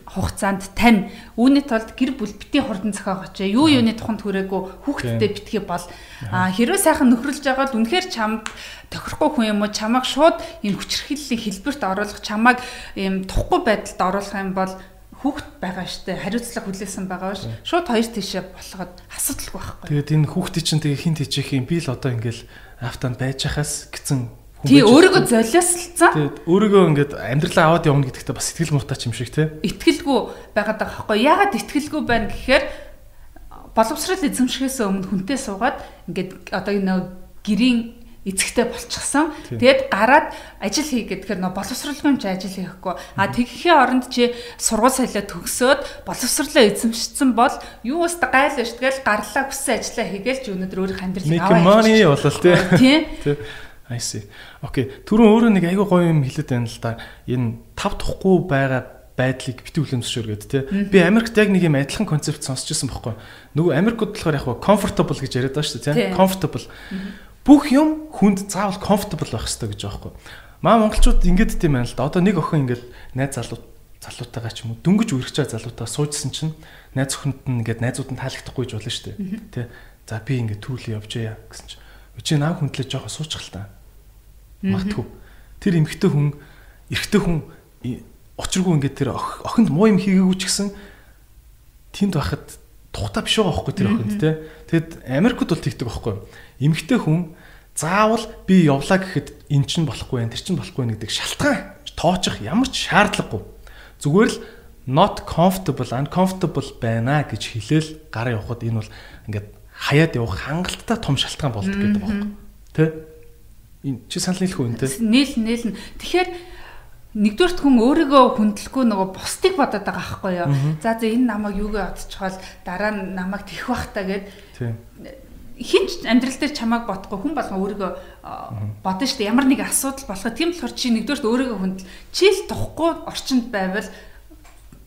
хугацаанд тань. Үүний тулд гэр бүл бити хурдан зохиогооч. Юу юуны тухайд хүрээгүй хүүхдтэй битгий бол хэрвээ сайхан нөхрөлж байгаа бол үнэхээр чамд тохирохгүй хүн юм уу чамайг шууд ийм хүчрхийллийн хэлбэрт оруулах чамайг ийм тухгүй байдалд оруулах юм бол хүүхэд байгаа штэ хариуцлага хүлээсэн байгаа ш. Шууд хоёр тишээ болгоод асуудалгүй байхгүй. Тэгээд энэ хүүхдийн чинь тэгээ хинт хийчих юм би л одоо ингээл автанд байж хахаас гэсэн Тий өөрийгөө золиослцсан. Тэгээд өөрийгөө ингээд амьдралаа аваад явна гэдэгтээ бас сэтгэл муутай юм шиг те. Итгэлгүй байгаад байгаа байхгүй. Яагаад итгэлгүй байна гэхээр боловсрал эзэмшихээс өмнө хүнтэй суугаад ингээд одоо энэ гэрийн эцэгтэй болчихсон. Тэгээд гараад ажил хий гэхээр нөө боловсралгүй ч ажил хийхгүй. А тэгэхийн оронд чи сургууль соёлоо төгсөөд боловсрлоо эзэмшсэн бол юу өстө гайл биш тэгэл гарлаа хүссэн ажлаа хийгээл чи өнөөдөр өөрийнх амьдралыг аваа. Make money болол тий. Тий. I see. Окей. Түрүүн өөрөө нэг айгүй гоё юм хэлээд байна л да. Энэ тав тухгүй байгаа байдлыг бити үлэмсшүүргээд тий. Би Америкт яг нэг юм адилхан концепт сонсч ирсэн байхгүй. Нөгөө Америкт болохоор яг comfortable гэж яриад байгаа шүү дээ тий. Comfortable бүх юм хүнд заавал comfortable байх хэрэгтэй гэж байгаа байхгүй. Маа монголчууд ингэж тийм байна л да. Одоо нэг охин ингэж найз залуу залуутайгаа ч юм уу дөнгөж үргэж байгаа залуутаа суужсэн чинь найз охинд нь ингээд найзууд нь таалагдахгүй ч болно шүү дээ. Тэ. За би ингээд төрүүл явж яа гэсэн чинь. Өчиг наав хүндлээ жоохон суучих л та. Магтгүй. Тэр эмгтэй хүн эрэгтэй хүн учиргүй ингээд тэр охинд муу юм хийгээгүй ч гэсэн тэнд байхад тухта биш байгаа байхгүй тэр охинд те. Тэгэд Америкт бол тэгдэг байхгүй. Эмгтэй хүн заавал би явлаа гэхэд эн чинь болохгүй тэр чинь болохгүй гэдэг шалтгаан тоочих ямар ч шаардлагагүй. Зүгээр л not comfortable uncomfortable байна гэж хэлээл гараа явахад энэ бол ингээд хаяад явах хангалттай том шалтгаан болдог гэдэг байна. Тэ? Энэ чи санал нийлэх үү те? Нийл нийлнэ. Тэгэхээр нэгдүгürt хүн өөрийгөө хүндлэхгүй нөгөө бусдыг бодоод байгаа байхгүй юу. За за энэ намайг юугээ одчихвол дараа нь намайг тэх бах та гэд. Хинч амьдрал дээр чамааг бодохгүй хүн болгон өөрийгөө бодно шүү дээ. Ямар нэг асуудал болоход тийм болохоор чи нэгдүгээрт өөрийгөө хүндэл. Чи л тухгүй орчинд байвал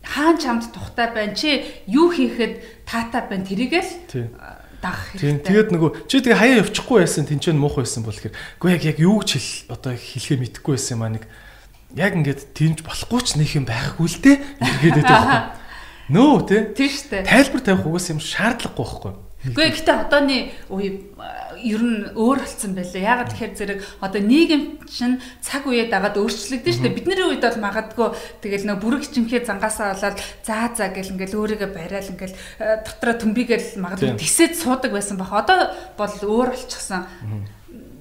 хаан чамд тухтай байна. Чи юу хийхэд таатай байна. Тэрийгэл дагах хэрэгтэй. Тийм. Тэгээд нөгөө чи тэгээ хаяа явчихгүй байсан тэнцэн муухай байсан бол гэхээр үгүй яг яг юу гэж хэл одоо хэлэхээ мэдэхгүй байсан юм аа нэг яг ингээд тэмж болохгүй ч нэг юм байхгүй л дээ. Ингээд байдаг байхгүй. Нөө тий. Тийм шүү дээ. Тайлбар тавих угаас юм шаардлагагүй байхгүй. Үгүй гэхдээ одооны үе ер нь өөр болсон байлаа. Ягаад тэгэхээр зэрэг одоо нийгэм чинь цаг үеэд агаад өөрчлөгдөн шүү дээ. Бидний үед бол магадгүй тэгэл нэг бүрэг чимхээ зангаасаа болоод заа заа гэл ингээл өөрийгөө барайл ингээл э, дотроо төмбигээл магадгүй тисэд суудаг байсан баг. Одоо бол өөр болчихсон.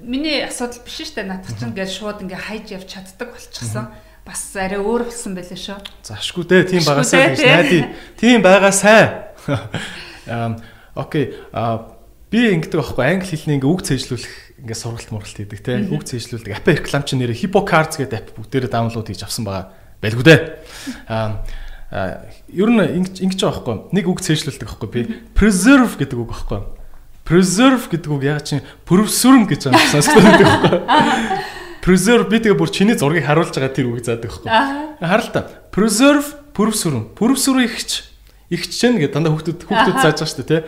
Миний асуудал биш шүү дээ. Надад чинь ингээл шууд ингээ хайж явж чаддаг болчихсон бас арай өөр болсон байлаа шүү. Зашгүй дээ. Тийм байгаасаа гэж найдаа. Тийм байгаасаа. Окей. А би ингэдэг байхгүй англи хэлний ингээ үг цээжлүүлэх ингээ сургалт мургалт хийдэг те. Үг цээжлүүлдэг. Apple реклам чинь нэрээ HippoCards гэдэг app бүгдээрээ даунлоод хийж авсан байгаа. Байлгүй дээ. А ер нь ингэж байгаа байхгүй. Нэг үг цээжлүүлдэг байхгүй би. Preserve гэдэг үг байхгүй. Preserve гэдэг үг яг чинь preserve гэж байгаа сонсдог байхгүй. Preserve би тэгээ бүр чиний зургийг харуулж байгаа тэр үг заадаг байхгүй. Харал та. Preserve, preserve. Preserve ихч Игч чинь гэдэг дандаа хүүхдүүд хүүхдүүд зааж байгаа шүү дээ тий.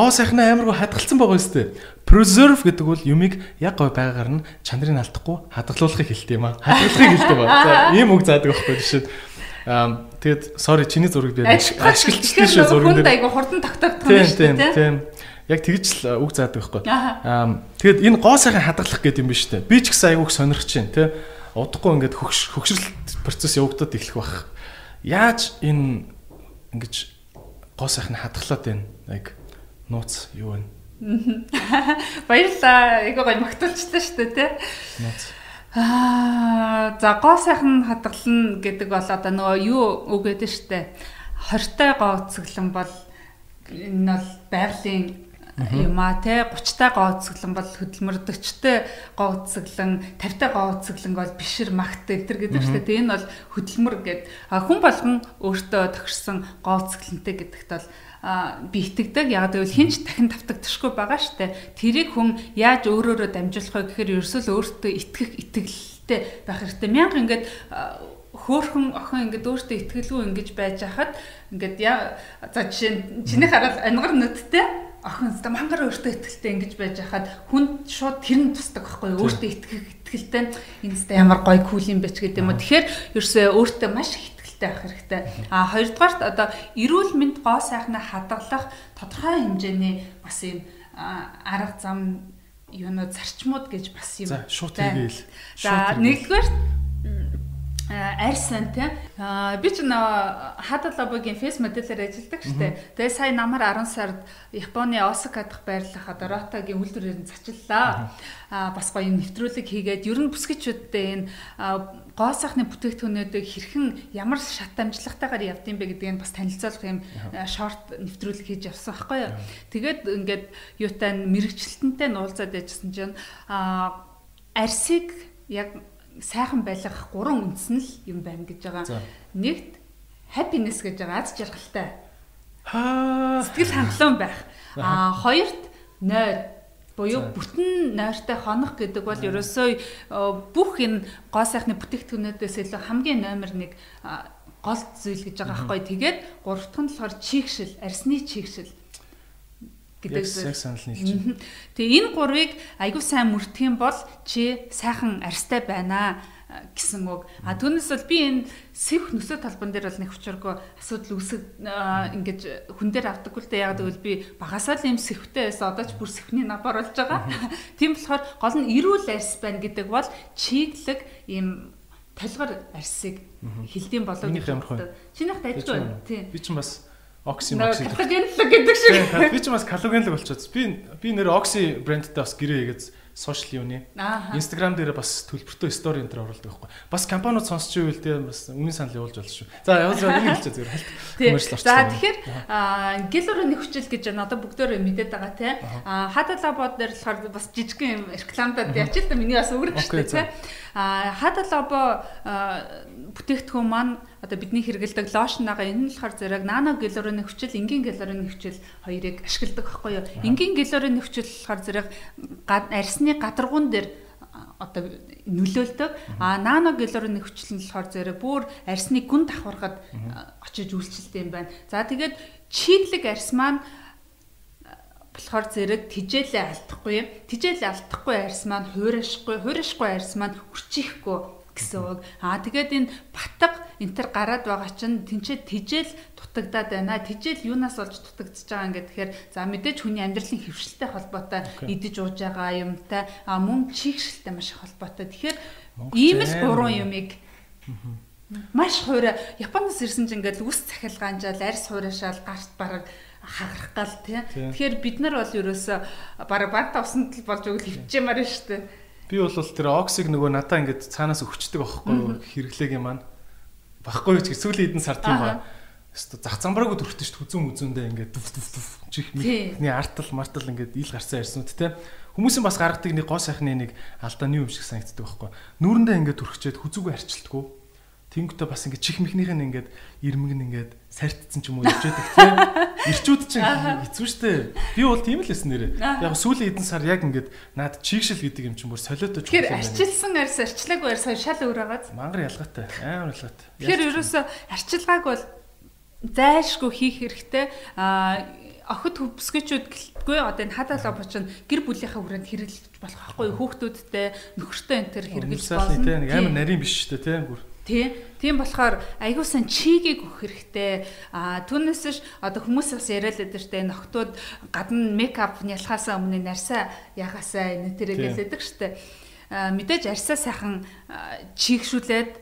Гоо сайхнаа амаргүй хадгалсан байгаа шүү дээ. Preserve гэдэг бол юмыг яг гой байгаагаар нь чанарыг алдахгүй хадгалуулахыг хэлдэг юм аа. Хадгалахыг хэлдэг ба. За ийм үг заадаг байхгүй жишээд Аа тэгэд sorry чиний зургийг би ашиглалттай шүү зургийг. Хүнд айгу хурдан тогтоогдох юм шүү дээ. Тийм. Яг тэгж л үг заадаг байхгүй. Аа тэгэд энэ гоо сайхан хадгалах гэдэг юм биш үү? Би ч гэсэн айгуух сонирхож байна тий. Удахгүй ингээд хөгшрөлт процесс явагдаад эхлэх бах. Яаж энэ ингэж гоо сайхан хадгалаад байна. Яг нууц юу вэ? Баярлаа. Эго гой магтуулчтай шүү дээ, тий. Нууц. Аа, за гоо сайхан хадгална гэдэг бол одоо нөгөө юу шүү дээ. Хортой гооцоглон бол энэ бол байгалийн юм а те 30 та гооцоглон бол хөдөлмөрдөгчтэй гооцоглон 50 та гооцоглон бол бишэр магт энэ гэдэг шүү дээ. Энэ бол хөдөлмөр гэд хүн болгон өөртөө тохирсон гооцоглонтэй гэдэгт бол би итгэдэг. Яг гэвэл хинч дахин давтагдчихгүй байгаа штэ. Тэрийг хүн яаж өөрөөрөө дамжуулах вэ гэхээр ерөөсөө өөртөө итгэх итгэлтэй байх хэрэгтэй. Мянга ингээд хөөхөн охин ингээд өөртөө итгэлгүй ингэж байж хахад ингээд яа за жишээ чиний хараад ангар нүдтэй охин өстө мангар өөртөө ихтэй ингэж байж хахад хүн шууд тэр нь тусдаг байхгүй өөртөө итгэх итгэлтэй энэ өстө ямар гоё кул юм бэ ч гэдэг юм уу тэгэхээр ерөөсөө өөртөө маш их итгэлтэй байх хэрэгтэй. А хоёрдугаарт одоо эрүүл мэнд гоо сайхнаа хадгалах тодорхой хэмжээний бас юм арга зам юунууд зарчмууд гэж бас юм. За шууд хийгээл за нэгдүгээрт арьсан тий. Би ч нөө лобогийн фейс модельээр ажилладаг штэ. Тэгээ сая намар 10 сард Японы Осака дахь байрлах Доротагийн үйлдвэрээр нь зачиллаа. Аа бас гоё нэвтрүүлэг хийгээд ер нь бүсгичүүдтэй энэ гоо сайхны бүтээгдэхүүнүүдийг хэрхэн ямар шат амжлагтайгаар явдсан бэ гэдгийг бас танилцуулах юм шорт нэвтрүүлэг хийж явсан байхгүй юу. Тэгээд ингээд юутай мэрэгчлэлтэнтэй нуулзаад яжсан чинь аа арсыг яг сайхан байлгах гурван үндэс нь л юм байна гэж байгаа. Нэгт happiness гэж байгаа аз жаргалтай. Аа сэтгэл хангалуун байх. Аа хоёрт нойр буюу бүтэн нойртой хонох гэдэг бол ерөөсөө бүх энэ гоо сайхны бүтээгдэхүүнүүдээс илүү хамгийн номер 1 гол зүйл гэж байгаа байхгүй. Тэгээд гурав дахь нь болохоор чигшил, арсны чигшил гэдэг яг санал нийлж. Тэгээ энэ гурвыг айгүй сайн мөрдөх юм бол чи сайхан арьстай байна гэсэн үг. А түүнээс бол би энэ сэвх нөсөө талбан дээр бол нэг учиргүй асуудал үүсэг ингэж хүн дээр авдаггүй л дээ яг гэвэл би багасаа л юм сэвхтэй байсан одоо ч бүр сэвхний набар болж байгаа. Тийм болохоор гол нь эрүүл арьс байна гэдэг бол чиглэг ийм толгор арьсыг хилдэм болоо гэж боддог. Чинийх дайггүй байна. Тийм. Би ч бас Окси мокси гэдэг шиг. Би ч бас калогенлог болчиход. Би би нэр Окси брэндтэй бас гэрээ хийгээд сошиал юуны. Instagram дээр бас төлбөртэй стори энэ төр оруулдаг байхгүй. Бас компаниуд сонсч ивэл тэ бас үнэн санал явуулж болно шүү. За явуулж байгаа нэг хэлчихэ зүгээр хальт. Commercial орчих. За тэгэхээр гэлөрөө нэг хүчил гэж байна. Одоо бүгдөө мэдээд байгаа те. А хадала бод дээр болохоор бас жижигхэн юм рекламадад ячил та миний бас өгөрөх шүү те. А хадала бүтээгдэхүүн маань одоо бидний хэрэгэлдэг лошн байгаа энэ нь болохоор зэрэг нано гиалурын хүчил, энгийн гиалурын хүчил хоёрыг ашигладаг байхгүй юу? Энгийн гиалурын хүчил болохоор зэрэг арсны гадаргуун дээр одоо нөлөөлдөг. А нано гиалурын хүчил нь болохоор зэрэг бүр арсны гүн давхаргад очиж үйлчлэлтэй юм байна. За тэгээд чиглэг арс маань болохоор зэрэг тижээлээ алдахгүй юм. Тижээлээ алдахгүй арьс маань хуурашгүй, хуурашгүй арьс маань үрчихгүй гэсэн үг. Аа тэгээд энэ батга энэ төр гараад байгаа чинь тэнцээ тижээл дутагдаад байна. Тижээл юунаас болж дутагдж байгаа юм гэхээр за мэдээж хүний амьдралын хөвшилтэй холбоотой идэж ууж байгаа юмтай а мөн чигшилтэй маш холбоотой. Тэгэхээр ийм л гурван юмыг маш хуурай Японоос ирсэн чинь ингээд үс цахилгаанжаал арьс хуурашаал гарт бараг хагарах гал тий. Тэгэхээр бид нар бол ерөөсө баг баг тавсанд л болж өгөл хөвчөмөр шүү дээ. Би бол тэр оксиг нөгөө надаа ингээд цаанаас өгчдөг аахгүй хэрэглээг юм маань. Багхгүй гэж сүүлийн хэдэн сард юм ба. Өстө зах замбараагүй төрөхтэй шүү. Хүзүүн мүзүүндээ ингээд дүф дүф дүф чих мэхний артал мартал ингээд ил гарсан ярьснууд те. Хүмүүсийн бас гаргадаг нэг гоо сайхны нэг алдааны юм шиг санагддаг байхгүй. Нүүрэндээ ингээд төрөхчээд хүзүүгээ арчилдаггүй Тэнгүүтээ бас ингээд чих мэхнийх нь ингээд ирмэг нь ингээд сартцсан ч юм уу явж байдаг тийм. Ирчүүд чинь хэцүү шттэ. Би бол тийм л лсэн нэрээ. Яг сүүлийн хэдэн сар яг ингээд наад чигшил гэдэг юм чинь бүр солиотой ч юм. Тэгэхээр арчилсан арьс арчлаагүй арьс шал өөр байгааз. Мангар ялгаатай. Амар ялгаатай. Тэгэхээр ерөөсө арчилгааг бол зайлшгүй хийх хэрэгтэй. Аа охид хөвсгөчүүд гэлтгүй одоо энэ хадалаа бочин гэр бүлийнхаа хүрээнд хэрэглэж болох байхгүй хүүхдүүдтэй нөхөртэй энэ төр хэрэглэж болно. Амар нарийн биш шүү дээ тийм бүр. Тий. Тийм болохоор аягүй сан чигийг өгөх хэрэгтэй. А түүнээс ш одоо хүмүүс бас яриад штэ ногтууд гадна мейкап нялхаасаа өмнө нарсаа яхасаа энэ тэрэг гэлээдэг штэ. А мэдээж арьсаа сайхан чигшүүлээд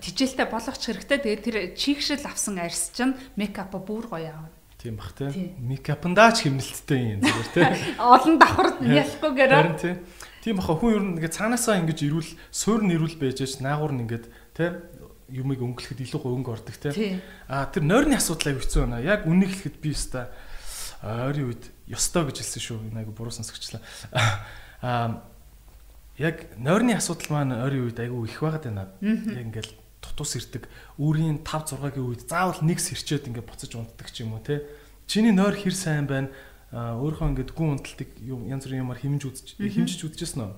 тижээлтэй болгоч хэрэгтэй. Тэгээд тэр чигшил авсан арьс чинь мейкапа бүр гоё аав. Тийм бах тий. Мейкапандаа ч хэмнэлттэй юм зүгээр тий. Олон давхар ялахгүйгээр. Харин тий. Тийм баха хүн ер нь ингээд цаанаасаа ингэж ирүүл суур нь ирүүл байж ш наагур нь ингээд тий юмыг өнгөлөхөд илүү өнгө ордог тий. А тэр нойрны асуудал аяг хэцүү байна. Яг үнийг хэлэхэд би өста ойрын үед ёстой гэж хэлсэн шүү. Энэ аяг буруу сонсогчлаа. А яг нойрны асуудал маань ойрын үед аягүй их байгаад байна. Яг ингээл тутус ирдэг. Үүрийн 5 6-гийн үед заавал нэг сэрчээд ингээд буцаж унтдаг ч юм уу тий. Чиний нойр хэр сайн байна? өөрийнхөө ингээд гүн унталтыг янз бүрийн юмар хэмж үзэж хэмжиж үзчихсэн үү?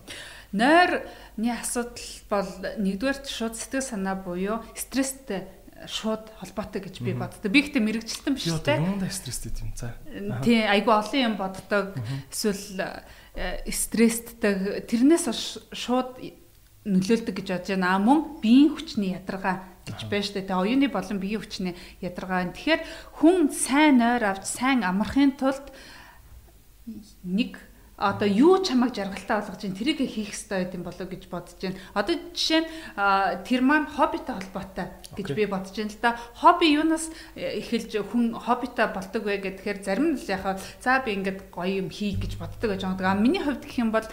Нойрны асуудал бол нэгдүгээр шууд сэтгэл санаа буюу стресстэй шууд холбоотой гэж би боддог. Би ихтэй мэрэгчлэн биш үү? Юундаа стресстэй юм за. Тий, айгүй олон юм боддог. Эсвэл э, стресстэй тэрнээс шууд нөлөөлдөг гэж бодож байна. Мөн биеийн хүчний ядаргаа гэж байна шүү дээ. Тэгээ оюуны болон биеийн хүчний ядаргаа. Тэгэхээр хүн сайн нойр авч сайн амархын тулд нэг одоо юу чамайг жаргалтай болгож чинь тэрийг хийх хэрэгтэй байт юм болоо гэж бодож байна. Одоо жишээ нь тэр маань хоббитой холбоотой гэж би бодож байна л да. Хобби юунаас э, эхэлж хүн хоббитой болдог вэ гэхээр зарим нь л яхаа за би ингээд гоё юм хий гэж боддог гэж байгаа. Миний хувьд гэх юм бол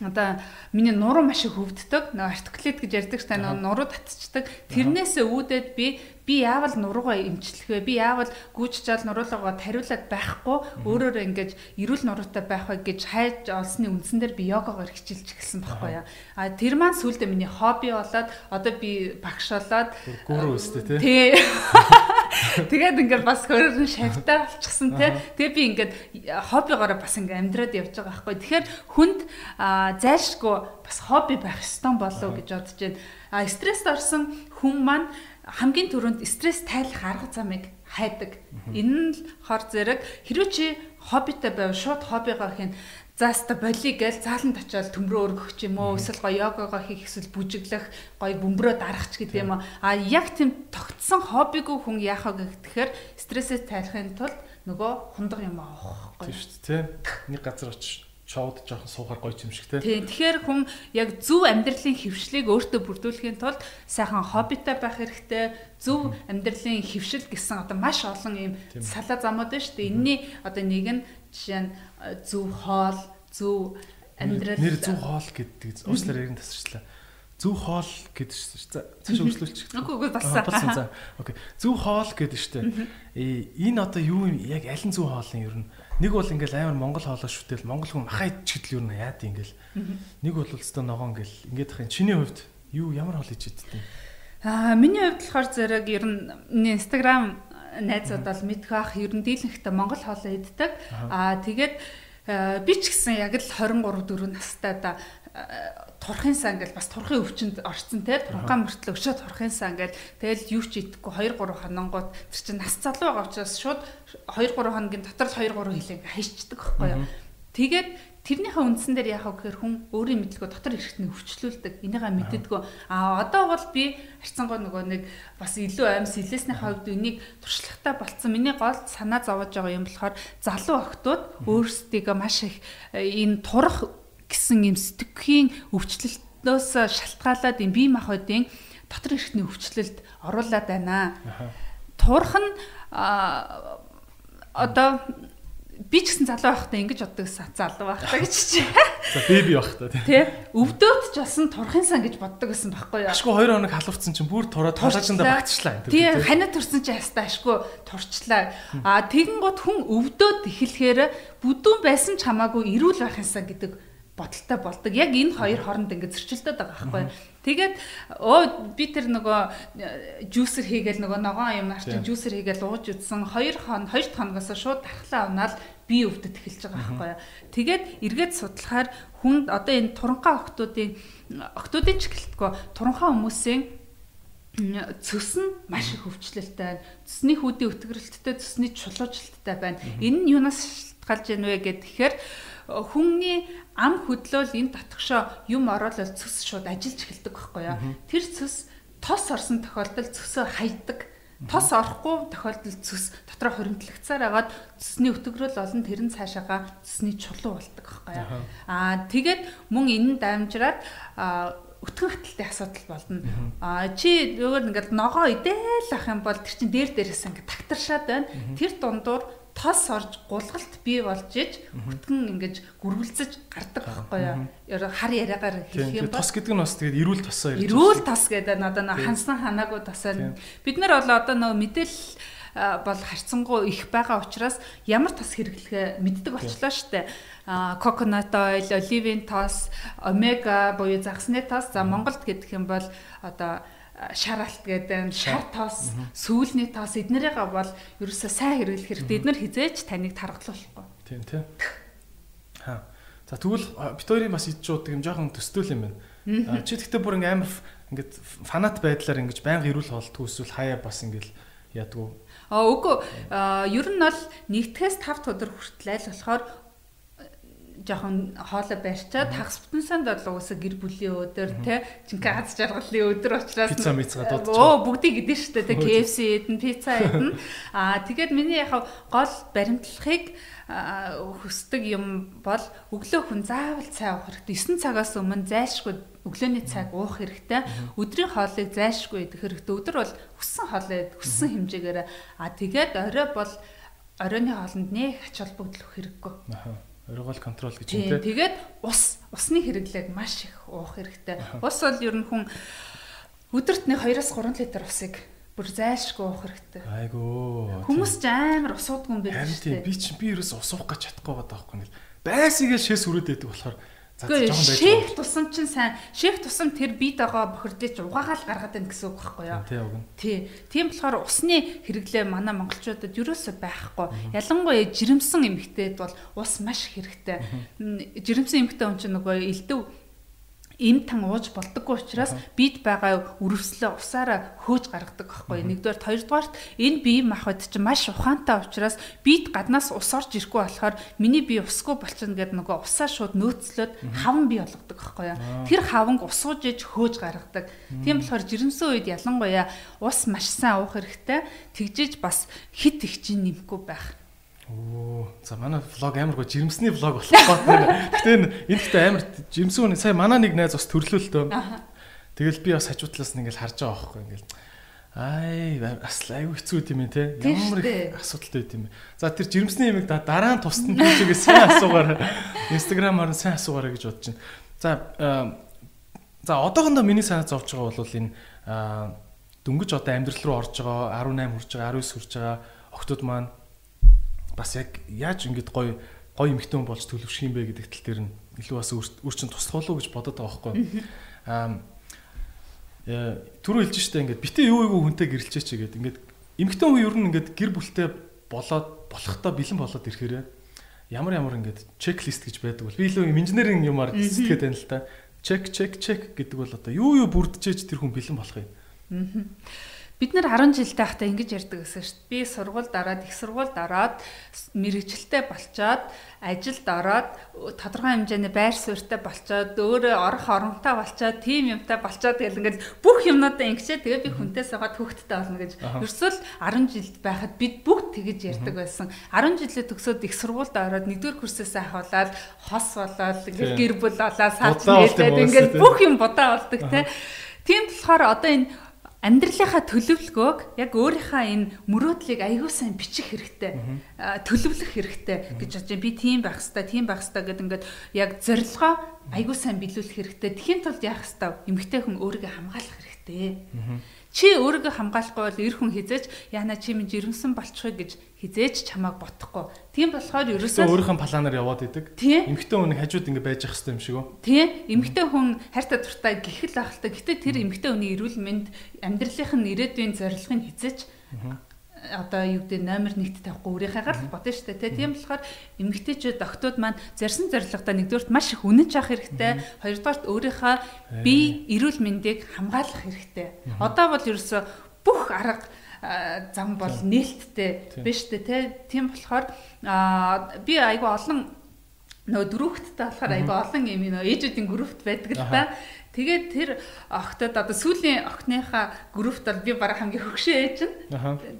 одоо миний нуруу маш их хөвддөг. Нэг артикулит гэж ярьдаг ч тань нуруу татчихдаг. Тэрнээсээ үүдээд би би яавал нуруугаа имчлэх вэ? Би яавал гүйчжаал нуруулаагаа тариулаад байхгүй өөрөөр ингэж эрүүл нуруутай байх вэ гэж хайж олсны үндсэн дээр би йогагаар хичээлж эхэлсэн байхгүй яа. А тэр маань сүүлдээ миний хобби болоод одоо би багш болоод гүрүү өстэй тий. Тэгээд ингээд бас хөрөн шавтаа болчихсон тий. Тэгээ би ингээд хоббигоороо бас ингээд амьдраад явж байгаа байхгүй. Тэгэхээр хүнд зайлшгүй бас хобби байх ёстой болов гэж бодож байна. А стресст орсон хүн маань хамгийн түрүүнд стресс тайлах арга замыг хайдаг. Энэ л хор зэрэг хэрвээ чи хоббитай байв шууд хоббигоо хийн зааста боли гээл зааланд очиод төмрөө өргөх ч юм уу эсвэл гоё йогагоо хийх эсвэл бүжиглэх гоё бөмбөрөө дарах ч гэдэг юм уу а яг тийм тогтсон хоббигүй хүн яах вэ гэхээр стрессээс тайлахын тулд нөгөө хундаг юм авах гоё тийм шүү дээ нэг газар очиж шоуд жоохон суухаар гоё юм шиг те. Тийм. Тэгэхээр хүн яг зөв амьдралын хөвшлийг өөртөө бүрдүүлэхийн тулд сайхан хоббитай байх хэрэгтэй. Зөв амьдралын хөвшил гэсэн одоо маш олон юм салаа замууд байна шүү дээ. Энийний одоо нэг нь жишээ нь зөв хоол, зөв амьдрал нэр зөв хоол гэдэг уучлаарай ярин тасарчлаа. Зөв хоол гэдэг шүү дээ. Цааш өршлүүлчих. Үгүй үгүй басаа. Болсон за. Окей. Зөв хоол гэдэг шүү дээ. Э энэ одоо юу юм яг аль нь зөв хоолын ер нь нэг бол ингээл амар монгол хоолоо шүтэл монгол хүн ч гэдэл ер нь яад ингээл. Нэг бол өстой ногоон гэл ингээд ахын чиний хувьд юу ямар хоол иж иддэг? Аа миний хувьд болохоор зэрэг ер нь Instagram найзууд бол мэдэх ах ер нь дийлэнхтэй монгол хоолоо иддэг. Аа тэгээд би ч гэсэн яг л 23 4 настай да турхын сан гэл бас турхын өвчнөд орцсон те турхаа мөртлөө өшөө турхын сан гэл тэгэл юу ч идэхгүй 2 3 хоногод тэр чинь нас залуу байгаа учраас шууд 2 3 хоногийн дотор л 2 3 хилэг хайчдаг байхгүй юу. Тэгээд тэрнийхээ үндсэн дээр яах вэ гэхээр хүн өөрийн мэдлэгөө дотор ирэхтний өвчлүүлдэг. Энийгээ мэддэггүй. А одоо бол би харьцангуй нөгөө нэг бас илүү аимс хэлээсний хувьд энийг туршлагатай болцсон. Миний гол санаа зовоож байгаа юм болохоор залуу охтууд өөрсдийгөө маш их э, энэ турах гэсэн юм сэтгэхийн өвчлөлтөөс шалтгаалаад юм бие махбодын дотор ирэхтний өвчлөлд оруулаад байна. Турах нь одоо би ч гэсэн залуу байхдаа ингэж боддог гэсэн залуу байхдаа гэж чи. За беби байхдаа тий. Өвдөөд ч басан турхын сан гэж боддог гэсэн байхгүй юу? Ашгүй 2 хоног халуурсан чинь бүр тураад тураачанда багтчлаа. Тий ханаа турсан чинь ястаа ашгүй турчлаа. А тэгэн гот хүн өвдөөд эхлэхээр бүдүүн байсан ч хамаагүй эрүүл байх юмсан гэдэг бодолтой болдог. Яг энэ хоёр хооронд ингээд зөрчилдөд байгаа байхгүй. Тэгээд оо би тэр нөгөө жүүсэр хийгээл нөгөө ногоон юм арчин жүүсэр хийгээл ууж үтсэн 2 хон 2 хоногоос шууд дархлаа унаал би өвдөд эхэлж байгаа байхгүй. Тэгээд эргээд судлахаар хүн одоо энэ туранхаа охтуудын охтуудын ч гэлтгөө туранхаа хүмүүсийн цөс нь маш их хөвчлөлтэй байна. Цэсний хүүдийн өтгөрөлттэй, цэсний чулуужилттай байна. Энэ нь юунаас шалтгаалж байна вэ гэхээр хүний ам хөдлөөл энэ татгшоо юм ороолол цөс шууд ажиллаж эхэлдэг байхгүй яа. Тэр цөс тос орсон тохиолдолд цөсөө хайдаг. Тос орохгүй тохиолдолд цөс дотроо хоригдлагцаар агаад цэсний өтгөрөл олон тэрэн цаашаага цэсний чулуу болдог байхгүй яа. Аа тэгээд мөн энэ дамжраад өтгөн хаталтай асуудал болно. Аа чи өөр ингээд ногоо идээл ах юм бол тэр чин дээр дээрээс ингээд тагтаршаад байна. Тэр дундуур тос орж гулгалт бий болж иж хөтгөн ингэж гүргэлцэж гардаг байхгүй юу? Хар яриагаар хэлэх юм бол тос гэдэг нь бас тэгээд эрүүл тосоо ярьж байна. Эрүүл тос гэдэг надад хансан ханаагүй тосоо. Бид нар бол одоо нөгөө мэдээлэл бол харьцангуй их байгаа учраас ямар тос хэрэглэхээ мэддэг болчлоо штэ. А coconut oil, оливын тос, омега буюу загсны тос. За Монголд гэдэг юм бол одоо шаралт гэдэг шар тоос, сүүлний тоос эднэрийг бол ерөөсөө сайн хэрэглэх хэрэгтэй. Эднэр хизээч таныг таргалуулахгүй. Тийм тийм. Аа. За тэгвэл бит хоёрын бас ид шууд юм жоохон төстөл юм байна. Чи тэгтээ бүр ингээм амар ингээд фанат байдлаар ингэж байнга ирүүл хоолт эсвэл хаяа бас ингээл ядгүй. А үгүй ер нь бол нэгтгэс 5 өдөр хүртэл айл болохоор жоохон хоолой барьчаад хагас бүтэн санд бол уусаа гэр бүлийн өдөр те жинхэнэ аз жаргалын өдөр учраас пицца мицгаа дуудчих. Оо бүгдийг идэн штэ те KFC идэн пицца идэн. Аа тэгээд миний яг гол баримтлахыг хүсдэг юм бол өглөө хүн заавал цай уух хэрэгтэй. 9 цагаас өмнө зайлшгүй өглөөний цаг уух хэрэгтэй. Өдрийн хоолыг зайлшгүй идэх хэрэгтэй. Өдөр бол хүссэн хоолой хүссэн хэмжээгээр аа тэгээд орой бол оройны хоолнд нэг ач холбогдол хэрэггүй. Аа Оргол контрол гэж юм те. Тэгээд ус усны хэрэглээг маш их уух хэрэгтэй. Ус бол ер нь хүн өдөрт нэг 2-3 литр усыг бүр зайлшгүй уух хэрэгтэй. Айгөө. Хүмүүс ч амар ус уудгүй юм шүү дээ. Би чи би ерөөс ус уух гэж чадахгүй байгаа байхгүй ингээл. Байсыгээ шээс хүрээд байдаг болохоор Гэхдээ шеф тусам чинь сайн. Шеф тусам тэр бие дагаа бохирдлыг угаагаал гаргаад байна гэсэн үг байхгүй юу? Тий, уг нь. Тий. Тийм болохоор усны хэрэглээ манай монголчуудад юусоо байхгүй. Ялангуяа жирэмсэн эмэгтэйд бол ус маш хэрэгтэй. Жирэмсэн эмэгтэй хүн чинь нөгөө элдв им тан ууж болдоггүй учраас бид байгаа өрөвслөө усаараа хөөж гаргадаг байхгүй. Нэгдүгээр хоёрдугаарт энэ бие махбод чинь маш ухаантай учраас бид гаднаас ус орж ирэхгүй болохоор миний бие усгүй болчихно гэдэг нөгөө усаа шууд нөөцлөөд хаван бий болгодог байхгүй юу? Тэр хаванг усууж иж хөөж гаргадаг. Тийм болохоор жирэмсэн үед ялангуяа ус маш сайн уух хэрэгтэй. Тэгжиж бас хит их чинь нэмэхгүй байх Оо, за манай влог амар гоо жирэмсний влог болох гээд байна. Гэтэ энэ ихтэй амар жирэмсэн хүн сая манай нэг найз бас төрлөөлтөө. Тэгэл би бас хажуутлаас нь ингээл харж байгаа байхгүй ингээл. Ай, бас айгүй хэцүү юм те. Ямар их асуудалтай байт юм бэ. За тэр жирэмсний юмыг дараа нь тусдан тийчгээ сайн асуугаар Instagram-аар сайн асуугаарай гэж бодож байна. За за одоохондоо миний санаа зовж байгаа бол энэ дөнгөж одоо амьдрал руу орж байгаа 18 хүрж байгаа 19 хүрж байгаа охтууд маань бас яг яаж ингэж гоё гоё эмхтэн хүн болж төлөвшөх юм бэ гэдэг тал дээр нь илүү бас өөрчн туслах болов уу гэж бодоод байгаа байхгүй. Аа түрүү хэлж штэ ингээд битээ юу юу хүнтэй гэрэлчээч гэдэг ингээд эмхтэн хүн ер нь ингээд гэр бүлтэй болоод болохтой бэлэн болоод ирэхээр ямар ямар ингээд чеклист гэж байдаг бол би илүү инженерийн юмар сэтгэхэд байна л та. Чек чек чек гэдэг бол одоо юу юу бүрдчихэж тэр хүн бэлэн болох юм. Бид нэр 10 жилдээ хахта ингэж ярьдаг гэсэн шүү дээ. Би сургууль дараад, их сургууль дараад, мэрэгчлээ болчоод, ажилд ороод, тодорхой хэмжээний байр суурьтай болчоод, өөрөө орох оронтой болчоод, тим юмтай болчоод гэл ингээд бүх юмнуудаа ингэчээ тэгээ би хүнтэй суугаад хүүхдтэй болно гэж. Ерөөсөл 10 жилд байхад бид бүгд тэгэж ярьдаг байсан. 10 жилээ төгсөөд их сургуульд ороод нэгдүгээр курсээс ахуулаад хос болоод ингээд гэр бүл болоод саад нээгээд ингээд бүх юм бодаа болдог те. Тийм болохоор одоо энэ амьдралынхаа төлөвлөгөөг яг өөрийнхөө энэ мөрөөдлийг аягүй сайн бичих хэрэгтэй. төлөвлөх хэрэгтэй гэж бодож би тийм байх хэвээр, тийм байх хэвээр гэдэг ингээд яг зорилгоо аягүй сайн биелүүлэх хэрэгтэй. Тэхийн тулд яах хэвээр эмгтэй хүн өөрийгөө хамгаалах хэрэгтэй. Чи өөрийгөө хамгаалахгүй бол эр хүн хизээч яана чи минь жирэмсэн болчихё гэж хизээч чамааг ботохгүй. Тийм болохоор ерөөсөө өөрийнхөө планаар яваад идэг. Эмэгтэй хүн хажууд ингэ байж ах хэвээр юм шиг үү? Тийм. Эмэгтэй хүн хайртай дуртай гихэл ахaltaа. Гэтэ тэр эмэгтэй хүний эрүүл мэнд амьдралынх нь ирээдүйн зорилгыг хизээч одоо юу гэдэг номер 1-т тавихгүй өөрийнхээгаар л бодно шүү дээ тийм болохоор эмэгтэйчүүд октод маань зарсан зорилготой нэгдүгürt маш их үнэнч авах хэрэгтэй. Хоёрдугаарт өөрийнхөө бие эрүүл мэндийг хамгаалах хэрэгтэй. Одоо бол ерөөсө бүх арга зам бол нээлттэй биш үү тийм болохоор би айгүй олон нөгөө дөрөвхттэй болохоор айгүй олон юм нөө ээжүүдийн группт байдаг л та Тэгээд тэр охтод одоо сүүлийн охиныхаа группт бол би бараг хамгийн хөгшөө ээж нь.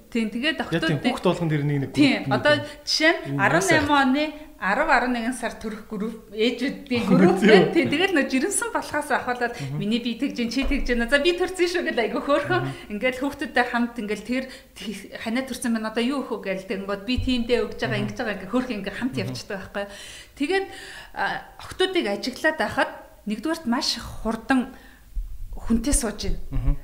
Тийм тэгээд охтод хүүхд болгон тэр нэг нэг. Тийм одоо жишээ нь 18 оны 10 11 сар төрөх групп ээжүүдийн групп. Тийм. Тэгэл нөө жирэмсэн болохоос ахуулаад миний би тэгж чи тэгж байна. За би төрсөн шүү гэл айгу хөөхөн ингээл хүүхдүүдтэй хамт ингээл тэр ханаа төрсөн байна одоо юу өөхөө гээл тэгэнгүүт би тиймдээ өгж байгаа ингэж байгаа ингээ хөөх ингээ хамт явчихдаг байхгүй. Тэгээд охтуудыг ажиглаад байхад нэгдүгээрт маш хурдан хүнтэй сууж байна.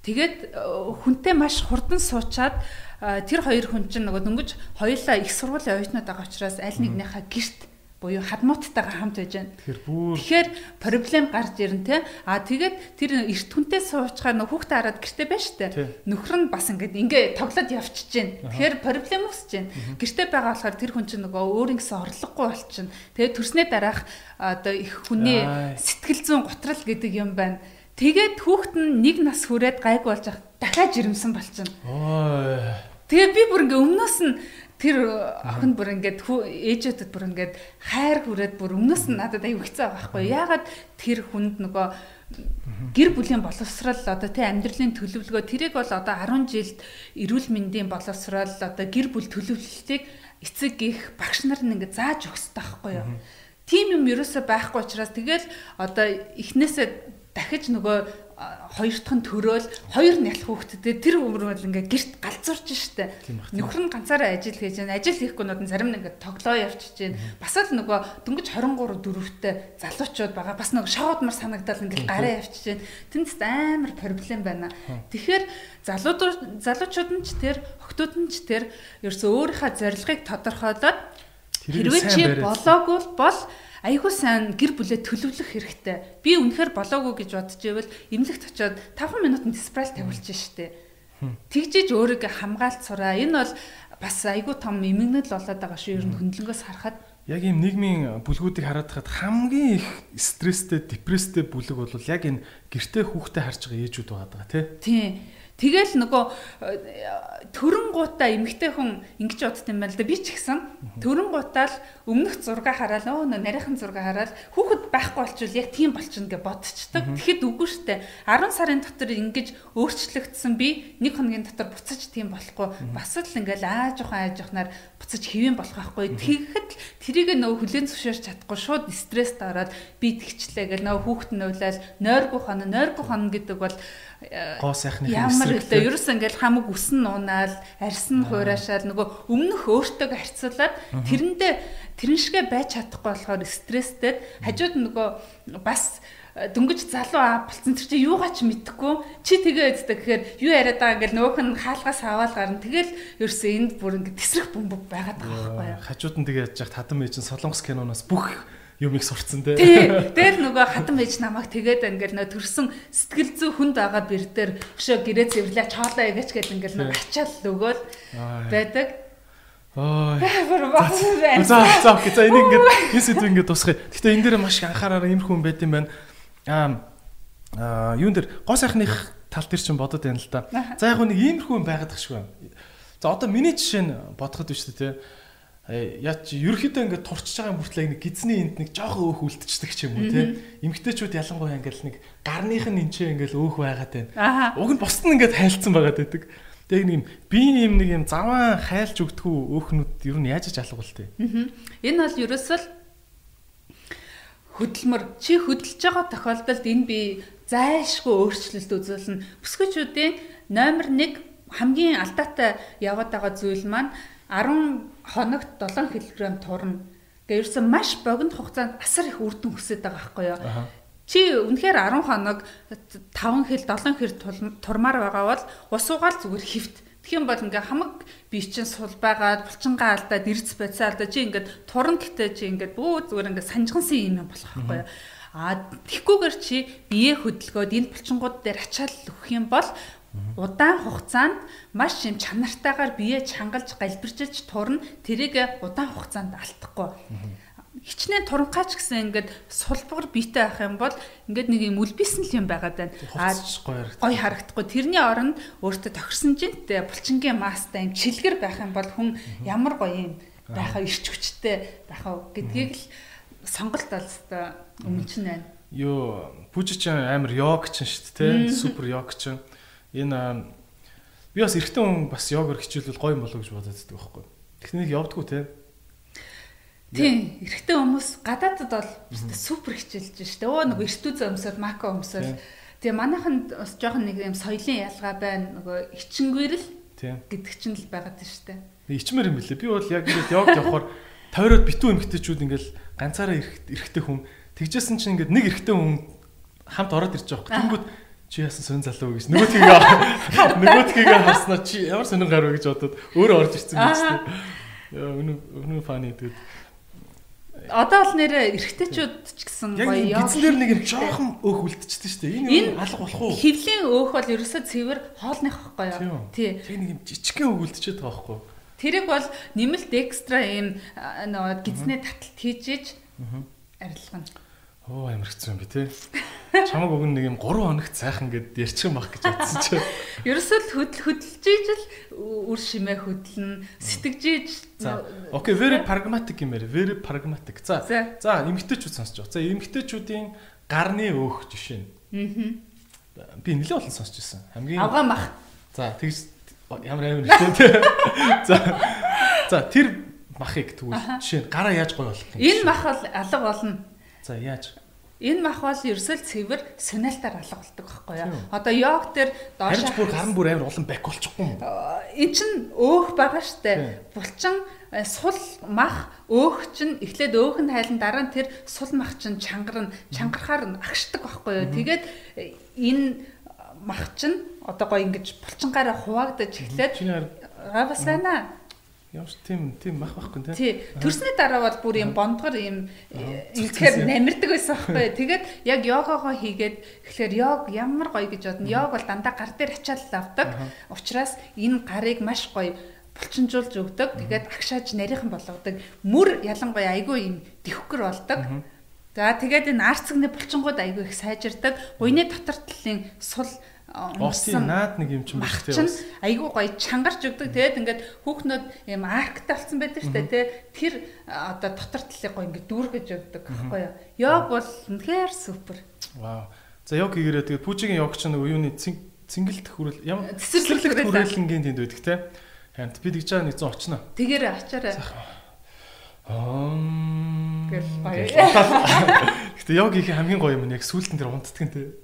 Тэгээд э, хүнтэй маш хурдан суучаад э, тэр хоёр хүн чинь нөгөө дөнгөж хоёулаа их сургуулийн оюутнууд байгаа учраас аль нэгнийхээ гэрт буюу хадмууттайгаа хамт байж байна. Тэгэхээр проблем гарч ирнэ те. А тэгээд тэр эрт хүнтэй суучгаар нөх хүүхдээ хараад гэрте байна штэ. Нөхөр нь бас ингээд ингээ тоглоод явчихж байна. Тэгэхээр проблем үүсэж байна. Гэрте байгаа болохоор тэр хүн чинь нөгөө өөр ингэсэн орлогогүй болчихно. Тэгээд төрснөө дараах одоо их хүний сэтгэл зүйн готрал гэдэг юм байна. Тэгээд хүүхэд нь нэг нас хүрээд гайг болж дахиад жирэмсэн болчихно. Тэгээ би бүр ингээ өмнөөс нь тэр охин бүр ингээд ээжүүдэд бүр ингээд хайр хүрээд бүр өмнөөс нь надад аюу хэцүү байгаа байхгүй яагаад тэр хүнд нөгөө гэр бүлийн боловсрал одоо тий амьдралын төлөвлөгөө тэрийг бол одоо 10 жилд эрүүл мэндийн боловсрал одоо гэр бүл төлөвлөлтийг эцэг их багш нар нь ингээд зааж өгсөй байхгүй юу? Тийм юм ерөөсөй байхгүй учраас тэгэл одоо эхнээсээ дахиж нөгөө хоёр дахь нь төрөөл хоёр нялх хүүхдтэй тэр өмөр бол ингээ гэрт галзуурч штэ. Нөхөр нь ганцаараа ажил хийж байна. Ажил хийхгүйнүүд нь зарим нь ингээ тоглоо явчихж байна. Бас л нөгөө дөнгөж 23 дөрөвтэй залуучууд байгаа. Бас нөгөө шоудмар санагдал ингээ гараа явчихж байна. Тэнд амар проблем байна. Тэгэхээр залуудууд залуучууд нь ч тэр охтууд нь ч тэр ерөөсөө өөрийнхөө зорилгыг тодорхойлоод хэрвээ чи болоогүй бол айгүй сайн гэр бүлээ төлөвлөх хэрэгтэй. Би үнэхээр болоогүй гэж бодож ивэл эмнэлэгт очиод 5 минутанд спрайт тавилж штэ. Тэгжиж өөрийгөө хамгаалт сураа. Энэ бол бас айгүй том эмгэнэл болоод байгаа шүү. Ер нь хөндлөнгөөс харахад яг ийм нийгмийн бүлгүүдийг хараад хахад хамгийн их стресстэй, депресстэй бүлэг бол яг энэ гэртээ хүүхдээ харж байгаа ээжүүд байгаа даа тий. Тэгэл нөгөө төрөн гутаа эмгтэй хүн ингэж бодд юм байна л да. Би ч гэсэн төрөн гутаал өмнөх зурга хараад өө нарийнхан зурга хараад хүүхэд байхгүй болчвол яг тийм болчихно гэж бодчихдаг. Тэгэхэд үгүй штэ 10 сарын дотор ингэж өөрчлөгдсөн би нэг хоногийн дотор буцаж тийм болохгүй. Бас л ингээл ааж ухаан ааж ухнаар буцаж хэвэн болох байхгүй. Тэгэхэд тэрийг нөгөө хүлэн зөвшөөрч чадахгүй шууд стресс дараад би тэгчлээ гэл нөгөө хүүхэд уйлал нойргүй хон нойргүй хон гэдэг бол гоо сайхны ямар гэдэг ерөөс ингээл хамаг үсэн нуунаал арьсан хуурашаал нөгөө өмнөх өөртөө харьцуулаад тэрэндээ тэрэн шигэ байж чадахгүй болохоор стресстэй хажууд нөгөө бас э, дөнгөж залуу аа болцсон тэр чи юугаа ч мэдэхгүй чи тэгээ өгдөг гэхээр юу яриад байгаа ингээл нөгөөх нь хаалгаас аваад гарна. Тэгэл ерөөсөө энд бүр ингээд тесрэх бөмбөг байгаад байгаа байхгүй юу? Хажууд нь тэгээ яаж яах хатам ээжин солонгос киноноос бүх юм их сурцсан те. Тэгэл нөгөө хатан ээж намайг тэгээд ингээл нөө төрсөн сэтгэл зүй хүнд байгаа бэр дээр өшөө гэрээ цэвэрлээ чоолоо ягаач гэдэг ингээл нөгөө ачаал өгөөл байдаг. Ой. За за окей. За энийг ингээд энэ сэдв ингээд тусгая. Гэхдээ энэ дээр маш их анхаараараа юм байт юм байна. Аа юун дээр гоо сайхных тал дээр чинь бодод байна л да. За яг нэг иймэрхүү юм байгаад тах шиг байна. За одоо миний жишээ нь бодоход биш үү те яач ерөөхдөө ингээд турчж байгаа юм хүртэл нэг гизний энд нэг жоохон өөх үлдчихдэг ч юм уу те. Эмгтээчүүд ялангуяа ингээд нэг гарных нь энчээ ингээд өөх байгаад байна. Уг нь босд нь ингээд хайлтсан байгаад байдаг. Тэгээ нэг юм би юм нэг юм заван хайлж өгдөггүй өөхнүүд ер нь яаж ч алга болтой. Энэ бол ерөөсөө хөдөлмөр чи хөдөлж байгаа тохиолдолд энэ би зайлшгүй өөрчлөлт үзүүлнэ. Бүсгүүчүүдийн номер 1 хамгийн алдаатай яваад байгаа зүйл маань 10 хоногт 7 кг турна. Гэхдээ ерөөсөн маш богино хугацаанд асар их үр дүн өсөд байгаа байхгүй юу? Чи үнэхээр 10 хоног 5 хил 7 хил турмаар байгаа бол ус угаал зүгээр хөвт. Тэгхийн бол ингээ хамаг бие чинь сул байгаад булчингаа алдаад эрдэс байцаа алдаа чи ингээд турн гэтээ чи ингээд бүү зүгээр ингээ санжгансан юм болох байхгүй юу? А тэгхгүйгээр чи бие хөдөлгөөд энэ булчингууд дээр ачаал өгөх юм бол Удаан хугацаанд маш юм чанартайгаар бие чангалж галбирчилж турна тэрийг удаан хугацаанд алдахгүй. Хичнээн туранхаач гэсэн ингээд сулбар биетэй байх юм бол ингээд нэг юм үлбисэн л юм байгаад байна. Аа гой харагдахгүй. Тэрний оронд өөртөө тохирсон жинтэй булчингийн мастай юм чилгэр байх юм бол хүн ямар гоё юм байхаа ирч хүчтэй байхаа гэдгийг л сонголт алстай өмнө нь байна. Йоо, бүжи ч амар йог ч шүү дээ, супер йог ч энэ би бас эрэгтэй хүн бас йогоор хичээлвэл гоё юм болов гэж бодоод байдаг байхгүй. Техник явдггүй те. Тийм, эрэгтэй хүмүүс гадаадд бол супер хичээлж штэ. Өө нөгөө эртүү зөмсөд мако өмсөд. Тэгээ манайханд бас жоохон нэг юм соёлын ялгаа байна. Нөгөө ичингүүрэл гэдэг чинь л байгаад штэ. Ичмэр юм билээ. Би бол яг ингээд йог явахаар тойроод битүү эмгтээчүүд ингээд ганцаараа эрэгтэй хүн тэгжсэн чинь ингээд нэг эрэгтэй хүн хамт ороод ирж байгаа байхгүй. Тэнгүүд чи яасан сонь залуу гэж нөгөөдхийгээ нөгөөдхийгээ харснаа чи ямар сонин гар вэ гэж бодоод өөрөө орж ирсэн юм чинь. Яа өнөө өнөө фаны тэгээд Одоо бол нэрэ эргэжтэйчүүд ч гэсэн гоё яа. Гизэн дээр нэг юм жоохон өөх үлдчихсэн шүү дээ. Энэ алга болох уу? Хевлийн өөх бол ерөөсөө цэвэр хоолных байхгүй юу? Тий. Тэг нэг юм жижигхэн өөх үлдчихэд байгаа байхгүй юу? Тэрэг бол нэмэлт экстра юм нөгөө гизнээ таталт хийж иж арилгана. Оо амар хэцүү юм би тий. Чамаг өгн нэг юм 3 хоногт сайхан гэд ярьчих юм бах гэж бодсон чи. Ерөөсөө л хөдөл хөдөлж ижил үр шимээ хөдлөн сэтгэж иж. За. Окей, very pragmatic юм ярь. Very pragmatic. За. За, эмгтээчүүд сонсож байгаа. За, эмгтээчүүдийн гарны өөх жишээ. Аа. Би нэлээд олон сонсож байсан. Хамгийн Авгаа мах. За, тэгж ямар амар нэртэй. За. За, тэр махыг тэгвэл жишээ гараа яаж гой болох юм. Энэ мах бол алга болно. За, яаж? Энэ мах бол ерөөсөө цэвэр соналтаар алга болдог байхгүй юу? Одоо йог дээр доош харин бүр гарын бүр амар улам бак болчихгүй юм. Эн чин өөх байгаа штэ. Булчин э, сул мах өөх чин эхлээд өөх нь хайлан дараа нь тэр сул мах чин чангарна чангарахаар агшдаг байхгүй юу? Тэгээд э, энэ мах чин одоо гоё ингэж булчингаараа хуваагдаж эхлээд бас байна Ямар ч тийм тийм мах байхгүй тий. Төрсний дараа бол бүр юм бондгор юм ингэхээр намирдаг байсан байхгүй. Тэгээд яг йогогоо хийгээд эхлэхээр йог ямар гоё гэж бодно. Йог бол дандаа гар дээр ачаал авдаг. Учираас энэ гарыг маш гоё булчинжуулж өгдөг. Тэгээд агшааж нарийнхан болгодог. Мөр ялангуяа айгүй юм дэвхгэр болдог. За тэгээд энэ арцгны булчингууд айгүй их сайжирдаг. Гуйны дотор талын сул Осын наад нэг юм чинь биш тийм айгүй гоё чангарч өгдөг. Тэгээд ингээд хүүхнүүд юм арктай болсон байдаг шүү дээ тий. Тэр одоо дотор талыг гоё ингээд дүүргэж өгдөг байхгүй юу. Йог бол үнэхээр супер. Вау. За йог хийгээрээ тэгээд пүүжигийн йог чинь юуны цэнгэлт хүрэл ямар цэцэрлэгт хүрээлэнгийн тэнд байдаг те. Харин би тэгж байгаа нэг зэн очно. Тэгээрээ. Аа. Гэл гоё. Гэтэ йог хийх хамгийн гоё юм нь яг сүултэн дээр унтдаг нь те.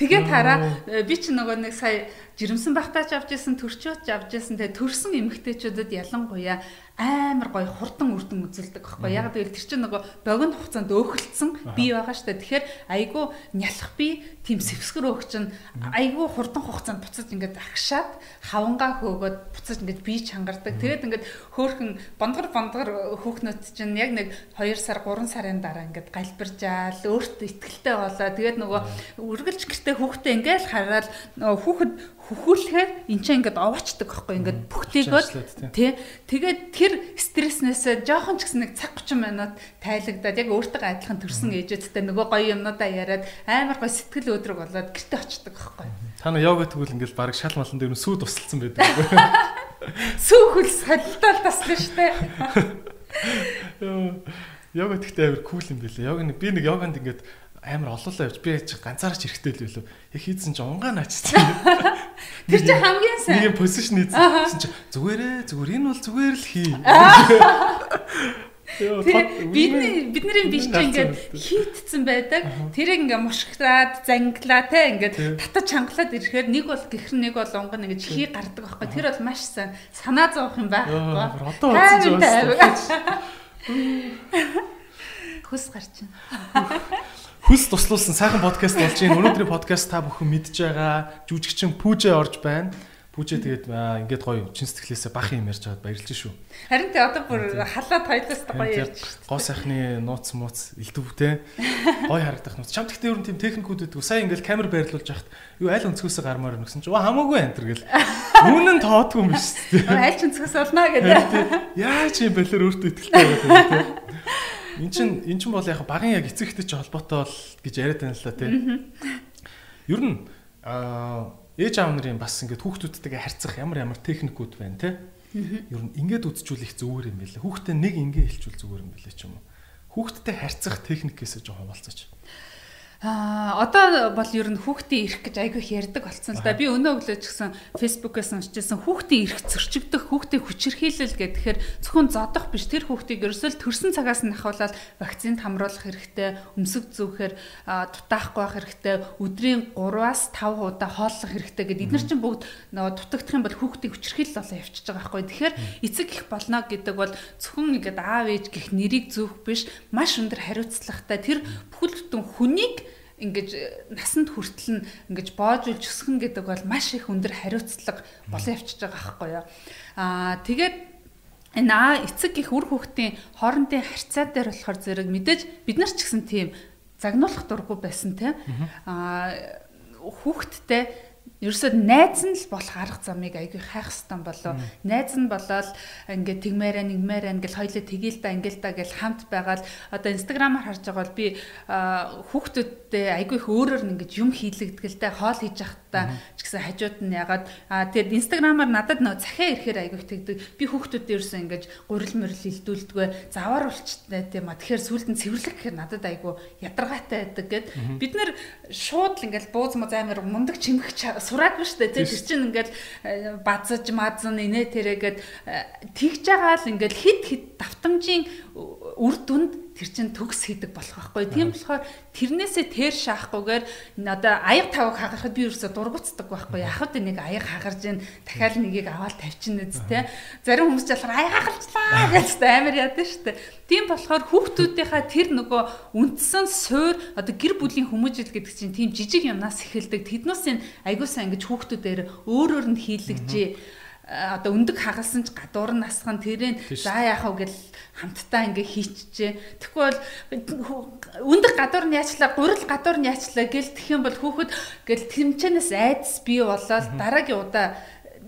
Тэгээд хараа би ч нөгөө нэг сая жирэмсэн багтаач авч исэн төрчөөч авч исэн те төрсэн эмэгтэйчүүдэд ялангуяа амар гоё хурдан үрдэн үзүүлдэг байхгүй яг тэгэл тэр чинь нөгөө богино хугацаанд өөхөлдсөн бий байгаа штэ. Тэгэхээр айгүй нялх би тийм сэвсгэр өөх чинь айгүй хурдан хугацаанд буцаж ингээд агшаад хавангаа хөөгөөд буцаж ингээд бие чангардаг. Тэгээд ингээд хөөхөн бондгор бондгор хөөхнөт чинь яг нэг 2 сар 3 сарын дараа ингээд галбиржаал өөртөө ихтгэлтэй болоо. Тэгээд нөгөө үргэлж гэртээ хүүхдээ ингээл хараад нөгөө хүүхэд хөхүүлэхээр эн чинь ингээд овоочдаг байхгүй ингээд бүхтэйгөөд тий. тэгээд тэр стресснээсээ жоохон ч гэсэн нэг цаг 30 минут тайлагдаад яг өөртөө адилхан төрсэн ээжэдтэй нөгөө гоё юмнуудаа яриад амар гоё сэтгэл өдрөг болоод гэртээ очдог байхгүй. Та нар йога тэгвэл ингээд баг шал малан дээр сүү тусалсан байдаг. Сүү хөл солилдол таслаа штэ Йога тэгтээ амар кул юм билээ. Йог би нэг йоганд ингээд амар олоолаа явж би яж ганцаарч эрэхтэй л билүү. Яг хийдсэн чи унгаан ачсан. Тэр чи хамгийн сайн. Нэг юм позишн хийсэн чи зүгээрээ зүгээр энэ бол зүгээр л хий. Бидний бидний биш чи ингээд хийтцэн байдаг. Тэрийг ингээ мушгираад, занглаа те ингээд татаж чангалаад ирэхээр нэг бол гихэр нэг бол унган ингэж хий гардаг байхгүй. Тэр бол маш сайн санаа зовох юм байна. Одоо үзэж байгаа. Хүс гарч байна хүс туслуулсан сайхан подкаст болж байна. Өнөөдрийн подкаст та бүхэн мэдж байгаа. Жүжигчин Пүүжэ орж байна. Пүүжэ тэгээд ингээд гоё чин сэтгэлээсээ бах юм ярьж байгаад баярлж шүү. Харин тэ одоо бүр халаад хоёлоос гоё ярьж шүү. Гоо сайхны нууц мууц элдвтэй. Гоё харагдах нууц. Чам тэгтээ ер нь тийм техникүүд өгдөг. Сая ингээд камер байрлуулж яхад юу аль өнцгөөсөө гармаар нүгсэн чи хамаагүй антер гэл. Үүн нь тоодгүй юм биш үү? Аль ч өнцгөөс олно гэдэг. Яаж юм бэлэр өөртөө ихтэй байгаа юм те. Эн чин эн чин бол яг багын яг эцэгтэй ч холбоотой бол гэж яриад байна л да тий. Ер нь аа ээж аав нарын бас ингээд хүүхдүүдтэйгээ харьцах ямар ямар техникүүд байна тий. Ер нь ингээд их зүгээр юм билээ. Хүүхдээ нэг ингээ хэлчихвэл зүгээр юм билээ ч юм уу. Хүүхдтэй харьцах техникээс жоохон болцооч. Аа одоо бол ер нь хүүхдийн эрх гэж айгүй их ярьдаг болсон л да. Би өнөө өглөө ч гэсэн фэйсбүүкээс уншижсэн хүүхдийн эрх зөрчигдөх, хүүхдийн хүчирхийлэл гэхээр зөвхөн зодох биш. Тэр хүүхдийг ерөөсөө төрсэн цагаас нь ахуулаад вакцинд хамруулах хэрэгтэй, өмсөг зүүхээр дутаахгүй байх хэрэгтэй, өдрийн 3-аас 5 удаа хооллох хэрэгтэй гэдэг. Эдгээр чинь бүгд нөгөө дутагдах юм бол хүүхдийн хүчирхийлэл болоо явчихж байгаа байхгүй. Тэгэхээр эцэг их болно гэдэг бол зөвхөн ингээд аав ээж гих нэрийг зүүх биш, маш өндөр хариуцлагатай тэр бүхэл бүтэн хүнийг ингэж насанд хүртэл нь ингэж боожулж өсгөн гэдэг бол маш их өндөр хариуцлага болон явчихж байгаа байхгүй юу. Аа тэгээд энэ аа эцэг их үр хүүхдийн хоорондын харьцаа дээр болохоор зэрэг мэдээж бид нар ч гэсэн тийм загнуулах дурггүй байсан тийм аа хүүхдтэй ерөөсөө найз нь л болох арга замыг айгүй хайх стан болоо. Найз нь болоод ингээд тэгмээрэ нэгмээрэ ингээл хоёлоо тгийл та ингээл та гэл хамт байгаад одоо инстаграмаар харж байгаа бол би хүүхдүүдтэй айгүй их өөрөөр нь ингээд юм хийлэгдгэлтэй хоол хийж явахдаа ч гэсэн хажууд нь ягаад тэгээд инстаграмаар надад нөө захиа ирэхээр айгүй тэгдэг. Би хүүхдүүдтэй ерөөсөө ингээд гурил мөрөл илдүүлдэггүй завар болчтой тийм а. Тэгэхээр сүулт нь цэвэрлэх гэхээр надад айгүй ядаргаатай байдаг гэд. Бид нэр шууд л ингээд бууз моз амир мундаг чимгэх сураагүй шүү дээ. Тэр чинь ингээд э, базаж мазан инээ тэрэгээд э, тэгж байгаа л ингээд хит хит давтамжийн үр дүнд тэр чин төгс хийдэг болох байхгүй. Тийм болохоор тэрнээсээ тэр шаахгүйгээр одоо аяг тавг хагарахад би ерөөсө дургуцдаг байхгүй. Яхад нэг аяг хагарж ийн дахиад нэгийг аваад тавьчихна үст те. Зарим хүмүүс ч болохоор аяг хагалчлаа гэж амар яадаг штэ. Тийм болохоор хүүхдүүдийнхаа тэр нөгөө үндсэн суур одоо гэр бүлийн хүмүүжил гэдэг чинь тийм жижиг юмнаас эхэлдэг. Тэднээс айгуусаа ингэж хүүхдүүдээр өөрөөр нь хийлэгжээ одоо өндөг хагалсан ч гадуур нь насхан тэрэн за яах вэ гэл хамтдаа ингээ хийчихжээ. Тэгэхгүй бол өндөг гадуур нь яачлаа, гурил гадуур нь яачлаа гэл тэх юм бол хүүхэд гэл тэмчэнээс айдас бий болоод дараагийн удаа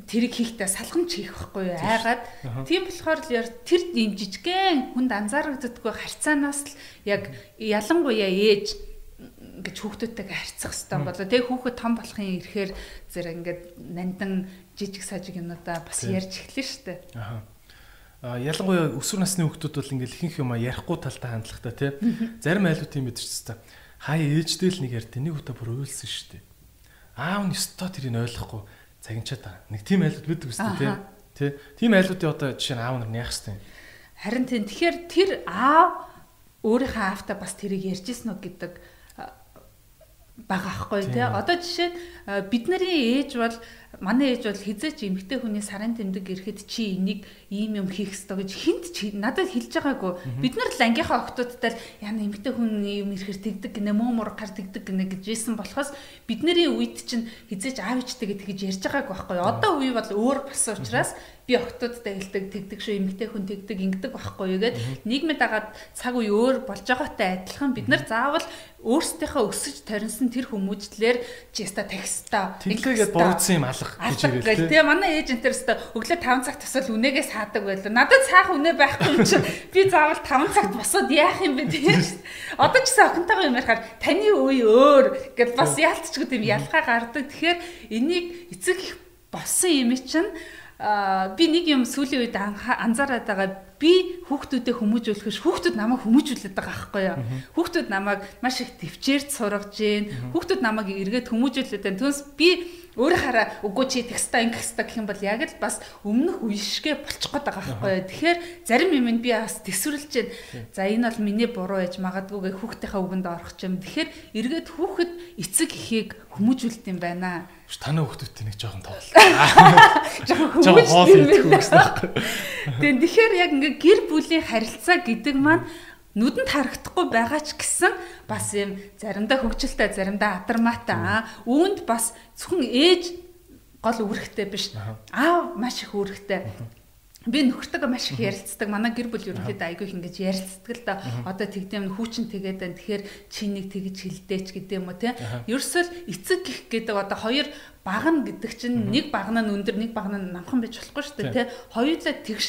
тэрийг хийхдээ салхамч хийх байхгүй юу? Айгаад тийм болохоор л яар тэр юм жижигхэн хүнд анзаарагддаггүй харьцаанаас л яг ялангуяа ээж ингэж хүүхдүүдтэйг харьцах хэрэгтэй болоо. Тэг хүүхэд том болохын ирэхээр зэрэг ингээд нандан жижиг сажиг юмудаа бас ярьж эхлэв штэ аха а ялангуяа өсвөр насны хүүхдүүд бол ингээл ихэнх юм ярихгүй талтай хандлагатай тий зарим айлууд тийм байдаг ч та хаа ээждээ л нэг яар тэнийг удаа бүр уйлсан штэ аав нь өстой тэрийг ойлгохгүй цагинчаад байгаа. Нэг тийм айлууд байдаг үстэй тий. Тий. Тийм айлуудын одоо жишээ нь аав нар яах хэвтэй. Харин тийм тэгэхээр тэр аав өөрийнхөө аавтаа бас тэрийг ярьжсэн үү гэдэг байгаа аахгүй тий. Одоо жишээ нь бидний ээж бол манай ээж бол хизээч эмгтэй хүний сарын тэмдэг ирэхэд чи энийг ийм юм хийх ёстой гэж хинт чи надад хэлж байгаагүй. Бид нар л ангийнхаа охтуудтай л яна эмгтэй хүн юм ирэхээр тэгдэг гинэ муу мургахаар тэгдэг гинэ гэж ийсэн болохоос бидний үед чинь хизээч аав ичтэй гэдэг гэж ярьж байгаагүй байхгүй. Одоо үе бол өөр болсон учраас би октодтой хэлдэг тэгдэг шүү эмгтэй хүн тэгдэг ингэдэг байхгүй юу? Гэд нийгмийн дагаад цаг үе өөр болж байгаатай адилхан. Бид нар заавал өөрсдийнхөө өсөж торинсон тэр хүмүүжлэр жиста текста тэнхээгээд буруудсан юм алга гэж ирэл тий манай ээж энтерстэй өглөө 5 цагт тасвал үнээгээ саадаг байлаа. Надад цаах үнэ байхгүй юм чи би заавал 5 цагт босоод яах юм бэ? Тий одоо ч гэсэн охинтойгоо юм ярихаар таны үе өөр гэд бас яалтчгүй тийм ялгаа гардаг. Тэгэхээр энийг эцэг их болсон юм чинь би нэг юм сүүлийн үед анзаараад байгаа би хүүхдүүдэд хүмүүжүүлэхш хүүхдүүд намайг хүмүүжүүлээд байгаа байхгүй юу? Хүүхдүүд намайг маш их төвчээрд сургаж гин. Хүүхдүүд намайг эргээд хүмүүжүүлээд байна түнс би өөрөө хараа үгүй чи текста ингэхста гэх юм бол яг л бас өмнөх үешгээ болчих гээд байгаа байхгүй юу? Тэгэхээр зарим юм би бас төсвөрлж байна за энэ бол миний буруу ээж магадгүй хүүхдийнхээ үгэнд орох юм. Тэгэхээр эргээд хүүхэд эцэг эхийг хүмүүжүүлд юм байна. Таны хүүхдүүдтэй нэг жоохон тоол. Жоохон. Тэгээд тэгэхээр яг ингээ гэр бүлийн харилцаа гэдэг маань нүдэнд харагдахгүй байгаа ч гэсэн бас юм заримдаа хөвгчлөлтэй заримдаа адармаатай үүнд бас зөвхөн ээж гол үүрэгтэй биш аав маш их үүрэгтэй би нөхөртөөгөө маш их ярилцдаг. Манай гэр бүл ерөнхийдөө айгүй их ингэж ярилцдаг л да. Одоо тэгдэм хүүчин тэгээд байна. Тэгэхээр чи нэг тэгж хилдээч гэдэг юм уу те. Ерөөсөл эцэг гих гэдэг одоо хоёр багна гэдэг чинь нэг багна нь өндөр нэг багна нь намхан байж болохгүй шүү дээ те. Хоёулаа тэгш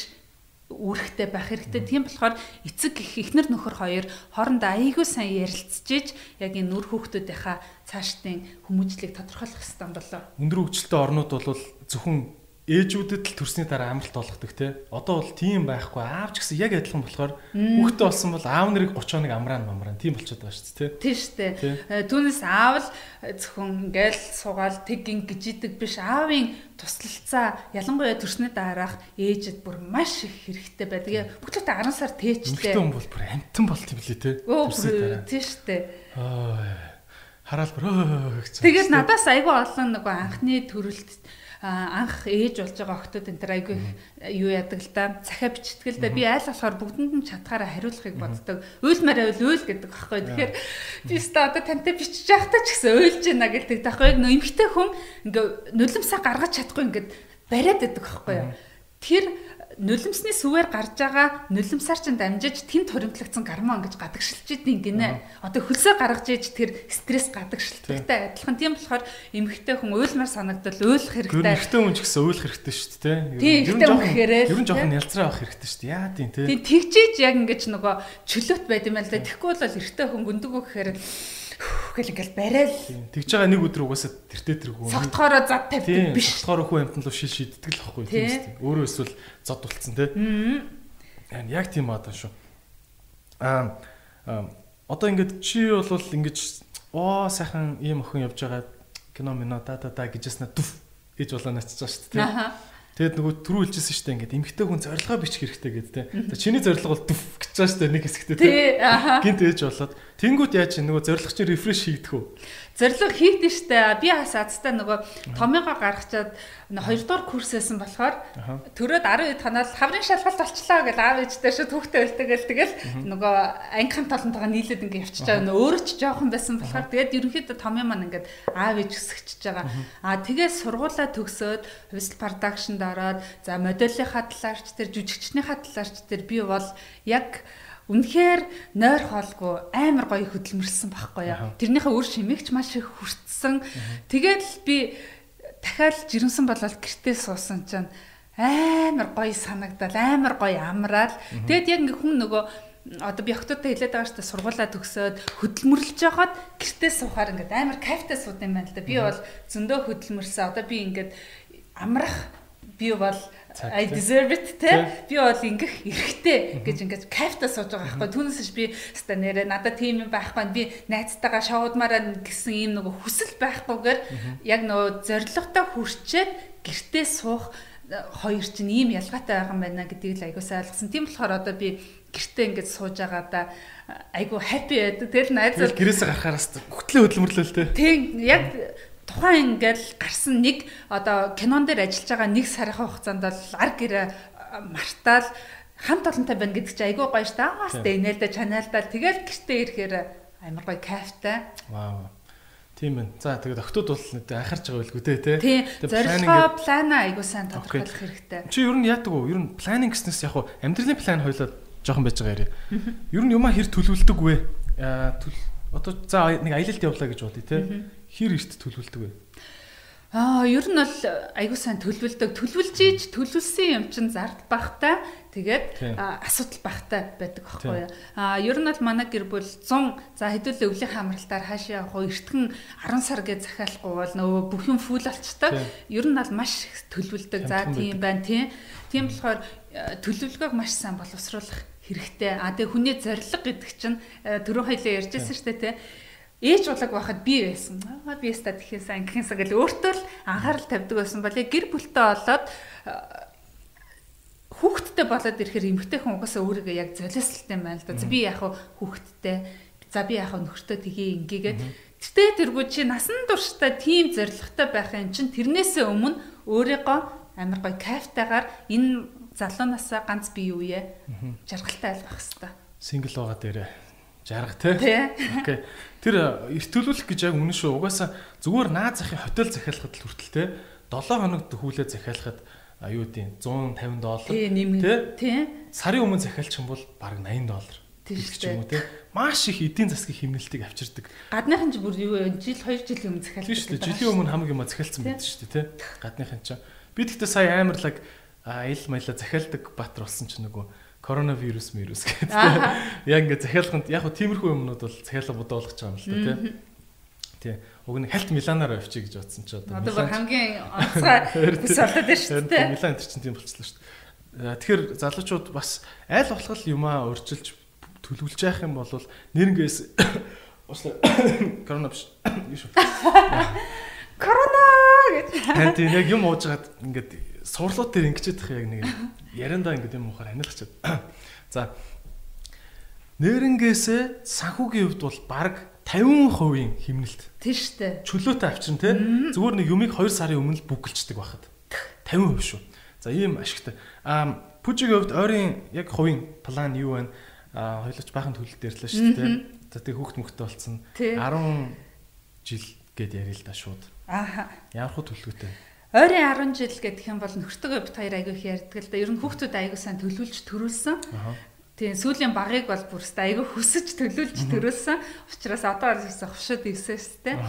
үүрэгтэй байх хэрэгтэй. Тийм болохоор эцэг гих эхнэр нөхөр хоёр хоорондоо айгүй сайн ярилцжээж яг энэ нүр хүүхдүүдийнхаа цаашдын хүмүүжлийг тодорхойлох хэрэгтэй болоо. Өндөр хөгжилтэй орнууд бол зөвхөн ээжүүдэд л төрсний дараа амралт болгодог те. Одоо бол тийм байхгүй. Аав ч гэсэн яг адилхан болохоор хүүхдээ болсон бол аав нарыг 30 хоног амраан мамраан тийм болчиход байгаа шүү дээ те. Тийм шүү дээ. Түүнээс аав л зөвхөн ингээл суугаал тэг гин гिजिдэг биш. Аавын туслалцаа ялангуяа төрсний дараах ээжэд бүр маш их хэрэгтэй байдаг. Бүгдлээ 10 сар тээчтэй. Хүн бол бүр амтан болт юм лээ те. Дараа. Тийм шүү дээ. Аа хараал бүр гэж. Тэгээд надаас айгүй олон нөгөө анхны төрөлт анх ээж болж байгаа охтууд энэ төр айгүй юу яадаг л да цахиа бичтгэл да би айл болохоор бүгдэнд нь чатгаараа хариулахыг боддог. Уйлмаар байвал уйл гэдэг байхгүй. Тэгэхээр би өстө одоо тантай бичиж байхдаа ч гэсэн уйлж байна гэдэг таахгүй. Нөө эмхтэй хүн ингээ нулимсаа гаргаж чадахгүй ингээд бариад байдаг байхгүй. Тэр нулимсны сүвээр гарч байгаа нулимсаар чинь дамжиж тэн торимтлагдсан гормон гэж гадагшилж идэв гинэ. Одоо хөлсөө гаргаж ээж тэр стресс гадагшилттай адилхан. Тийм болохоор эмэгтэй хүн уйлмар санагдвал уйлах хэрэгтэй. Эмэгтэй хүн ч гэсэн уйлах хэрэгтэй шүү дээ, тийм. Ер нь жоохон ер нь жоохон ялцраа авах хэрэгтэй шүү дээ. Яа тийм тийм. Тийм тэгжээж яг ингэж нөгөө чөлөөт байд юм байна л да. Тэгэхгүй бол эрэгтэй хүн гүндгөө гэхээр гэл ингээл барайл. Тэгж байгаа нэг өдөр угаасаа тэртээ тэргүй. Согтохороо зад тавьдаг биш. Согтохороо хүн амтан руу шил шийддэг л байхгүй тийм үстэй. Өөрөө эсвэл зод болцсон те. Аа. Яг тийм одоо шүү. Аа одоо ингээд чи бол ингэж оо сайхан ийм охин явж байгаа кино мино да да да гэжсэн дүф гэж болоо байгаа шүү дээ. Тэгэд нөгөө түрүү хэлжсэн шүү дээ ингээд эмгтэй хүн зорилгоо бичих хэрэгтэй гэдэг те. Чиний зорилго бол дүф гэж байгаа шүү дээ нэг хэсэгтээ те. Гинт ээж болоод тэнгуут яаж нөгөө зорилго чинь рефреш хийгдэх үү? Зорилго хийдэж штэ. Би бас азтай нөгөө томьёогоо гаргачаад 2 дугаар курсээсэн болохоор төрөөд 10 хэд ханаад хаврын шалгалт болчлоо гэж аав ээжтэй шүү түүхтэй байлтагээл тэгэл нөгөө ангихан толонтойгоо нийлээд ингээ явчихж байгаа. Өөрөө ч жоохон байсан болохоор тэгээд ерөнхийдөө томьёо маань ингээд аав ээж өсгөж байгаа. Аа тэгээд сургуулаа төгсөөд хувьсэл продакшнд ороод за модельийнхаа талаарч тэр жүжигчнийхаа талаарч тэр би бол яг Үнэхээр нойр хоолгүй амар гоё хөдөлмөрлсөн байхгүй яа. Тэрнийхээ үр шимэгч маш их хүртсэн. Тэгээд би дахиад жирэмсэн болол гэртээ суусан чинь амар гоё санагдал амар гоё амраал. Тэгэд яг ингээ хүн нөгөө одоо би охтуудтай хэлээд байгаа шүү дээ сургуулаа төгсөөд хөдөлмөрлөж байгаад гэртээ суухаар ингээд амар кайфтай сууд юм байна л да. Би бол зөндөө хөдөлмөрсөн. Одоо би ингээд амрах би бол I deserve it те? Би бол ингэх эрхтэй гэж ингээд кайфтай сууж байгаа байхгүй. Түүнээс би ста нэрэ надад тийм юм байхгүй би найзтайгаа шоудмаараа гэсэн ийм нөгөө хүсэл байхгүйгээр яг нөгөө зоригтой хүрчээд гэртээ суух хоёр чинь ийм ялгаатай байгаа юм байна гэдгийг л аягуулсаа ойлгосон. Тийм болохоор одоо би гэртээ ингээд сууж байгаадаа айгу happy байдаг. Тэгэл найзал гэрээсээ гарахаараас хөтлөө хөдөлмөрлөө л те. Тийм яг тухайн ингээл гарсан нэг одоо кинон дээр ажиллаж байгаа нэг сарын хугацаанд бол ар гэрээ мартаал хамт олонтой байна гэдэг чинь айгүй гоё ш та. Аас тэ инээлдэ чаналдаа тэгэл гэртээ ирэхээр амар гоё кайфтай. Вау. Тийм байна. За тэгээд октод бол анхаарч байгаа байлгүй те те. Тийм. Зорилгоо плана айгуу сайн тодорхойлох хэрэгтэй. Чи ер нь яадаг вэ? Ер нь планинг гэснээс яг хуу амьдралын план хойлоо жоохон байж байгаа яриа. Ер нь юмаа хэр төлөвлөдөг вэ? Аа одоо за нэг аялалд явлаа гэж бодъё те. Хэр эрт төлөвлөдөг вэ? Аа, ер нь бол айгуу сайн төлөвлөдөг. Төлөвлөж ийж төлөвлөсөн юм чинь зард багтай. Тэгээд асуудал багтай байдаг аахгүй юу. Аа, ер нь бол манай гэр бүл 100 за хэдүүлээ өвлийн хамралтаар хаашаа явах уу эртхэн 10 сар гэж захиалахгүй бол нөгөө бүх юм фул болчтой. Ер нь бол маш төлөвлөдөг. За тийм байна тийм. Тийм болохоор төлөвлөгөөг маш сайн боловсруулах хэрэгтэй. А тэгээ хүний зориг гэдэг чинь түрүү хоёлаа ярьжсэн шүү дээ тийм ээж улаг байхад би байсан. Аа би яста тэхээс ангийнхээсаа гэл өөртөө л анхаарал тавьдаг байсан бол гэр бүлтэй болоод хүүхэдтэй болоод ирэхээр эмгтэй хүн угаасаа өөрийгөө яг золиослолтой юм байна л да. Би яг хүүхэдтэй за би яг нөхөртөө тгий ингээгээд Тэгтээ тэргүй чи насан туршдаа тийм зоригтой байх юм чин тэрнээсээ өмнө өөрийгөө амар гой кайфтайгаар энэ залуунасаа ганц бие үе жаргалтай айлгах хэвээр. Сингл байгаа дээрээ жарга тий. Окей. Тэр эрт төлөвлөх гэж яг үнэн шүү. Угаасаа зүгээр наад захын хотел захиалахад л хүртэл те 7 хоногт хүлээ захиалахад аюу тийм 150 доллар тий. Сарын өмнө захиалчих юм бол бараг 80 доллар. Тэгж юм уу те. Маш их эдийн засгийн хэмнэлтийг авчирдаг. Гадныхан ч бүр юу? Жил 2 жилийн өмнө захиалдаг. Тийм шүү дээ. Жилийн өмнө хамаг юм захиалсан байдаг шүү дээ те. Гадныхан ч. Би тэгтээ сая амарлаг ил маяла захиалдаг баатар болсон ч нөгөө коронавирус вирус гэдэг. Яг ингээд захиалганд яг хөө тиймэрхүү юмнууд бол захиалга бодоо болгож байгаа юм л та тий. Тий. Уг нь хальт Миланаар авчиг гэж бодсон ч одоо. Бүр хамгийн онцгой бүс болоод байна шүү дээ. Милан энэ чинь тийм болчихлоо шүү дээ. Тэгэхээр залуучууд бас аль болох юмаа урьдчилж төлөвлөж явах юм бол нэрнгээс уушлаа корона биш. Корона гэж. Тийм яг юм уужгаад ингээд суурлууд дээр ингэчээд тах яг нэг яриандаа ингэ юм уухаар анилгачаад. За нэрнгээсээ санхүүгийн хувьд бол баг 50% хэмнэлт. Тийм штэ. Чөлөөтэй авчин те. Зүгээр нэг юмыг 2 сарын өмнө л бүгэлчдэг байхад. 50% шүү. За ийм ашигтай. Аа Пүжигийн хувьд ойрын яг хувийн план юу вэ? Аа хоёулаач баахан төлөлт ярьлаа шүү дээ. За тэг хүүхд мөхтэй болцсон. 10 жил гэд яриа л да шууд. Ааха. Ямар хөө төлөвлөгөөтэй. Ойрын 10 жил гэдэг юм бол нөхөртөгөө бит хоёр айгүй их ярьдаг л да. Ер нь хүүхдүүд айгүй сайн төлөвлөж төрүүлсэн. Тийм сүүлийн багыг бол бүрстэ айгүй хүсэж төлөвлөж төрүүлсэн. Учираас одоо л хөвшөд ивсэстэй.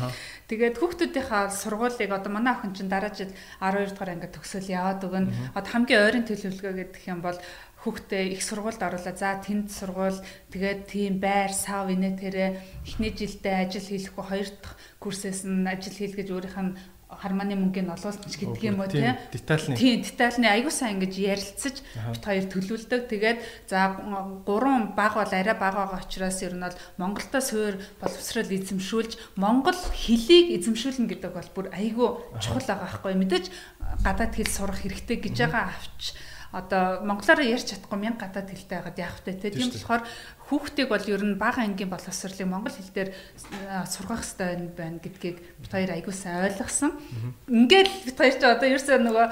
Тэгээд хүүхдүүдийнхаа сургуулийг одоо манай охин чинь дараа жил 12 дугаар ангид төгсөөл яваад өгнө. Одоо хамгийн ойрын төлөвлөгөө гэдэг юм бол хүүхдээ их сургуульд оруулаа. За тэнд сургууль тэгээд тийм байр сав инэ тэрэ эхний жилдээ ажил хийхгүй хоёр дахь курсээс нь ажил хийлгэж өөрийнх нь харманы мөнгөний олуулч гэдэг юм уу тийм детальны тийм детальны аягүй сайн ингэж ярилцаж бит хоёр төлөвлөдөг. Тэгээд за гурван баг бол арай бага байгаа учраас ер нь бол Монголтой суур боловсрол эзэмшүүлж монгол хэлийг эзэмшүүлнэ гэдэг бол бүр аягүй чухал байгаа байхгүй. Мэдээж гадаад хэл сурах хэрэгтэй гэж байгаа авч одоо монголоор ярьж чадахгүй мянга гадаад хэлтэй байгаад яах вэ? Тийм болохоор хүүхдийг бол ер нь бага ангийн боловсролыг монгол хэл дээр сургах хэрэгтэй байна гэдгийг бид хоёр аягүй сайн ойлгосон. Ингээл бид хоёр ч одоо ерөөсөө нөгөө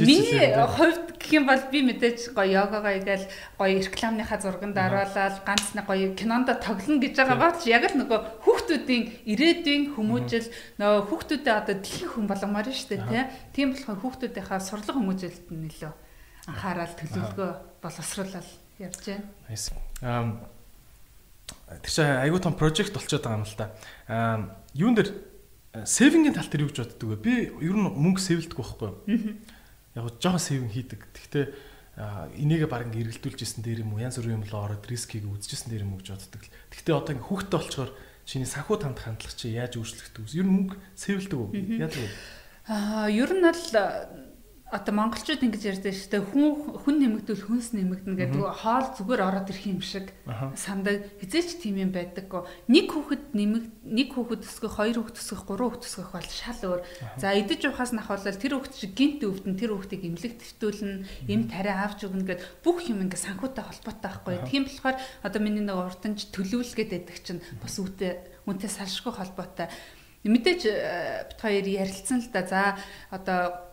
миний хувьд гэх юм бол би мэдээж гоё йогагоо игээл гоё рекламныхаа зурганд оруулаад ганц нэг гоё кинонд тоглоно гэж байгаа бол яг л нөгөө хүүхдүүдийн ирээдүйн хүмүүжил нөгөө хүүхдүүдэд одоо дэлхийн хүн болгомоор шүү дээ тийм. Болохоор хүүхдүүдийнхаа сурлага хүмүүжилт нь нөлөө анхаарал төлөвлөгөө боловсруулал явж байна. Аа тэр чинь айгүй том прожект болчиход байгаа юм л да. Аа юун дээр Сэвингийн тал дээр юу гэж боддөг вэ? Би ер нь мөнгө сэвэлдэг байхгүй юу? Яг жоохон сэвэн хийдэг. Гэхдээ энийгээ баг ингээ эргэлдүүлж исэн дээр юм уу? Янз бүрийн юм л ороод рискийг үзчихсэн дээр юм уу гэж боддог. Гэхдээ одоо ингээ хүүхдтэй болчоор чиний санхүү танд хандлах чи яаж өөрчлөгдөх вэ? Ер нь мөнгө сэвэлдэг үү? Яадаг вэ? Аа, ер нь л одоо монголчууд ингэж ярьдаг шүү дээ. Хүн хүн нэмэгдвэл хүнс нэмэгдэнэ гэдэг. Хоол зүгээр ороод ирэх юм шиг сандаг хизээч тийм юм байдаг гоо нэг хүүхэд нэмэг нэг хүүхэд төсгөх хоёр хүүхэд төсгөх гурван хүүхэд төсгөх бол шал өөр. За идэж ухаас нахвал тэр хүүхэд шиг гинт өвдөн тэр хүүхдийг эмнэлэг твтүүлнэ эм тариа авч өгнө гэд бүх юм ингээ санхүүтэй холбоотой байхгүй. Тийм болохоор одоо миний нэг урданч төлөвлөгээд байдаг чинь бас үүтэй үнтэй салшгүй холбоотой. Мэдээж э, бит хоёр ярилцсан л да. За одоо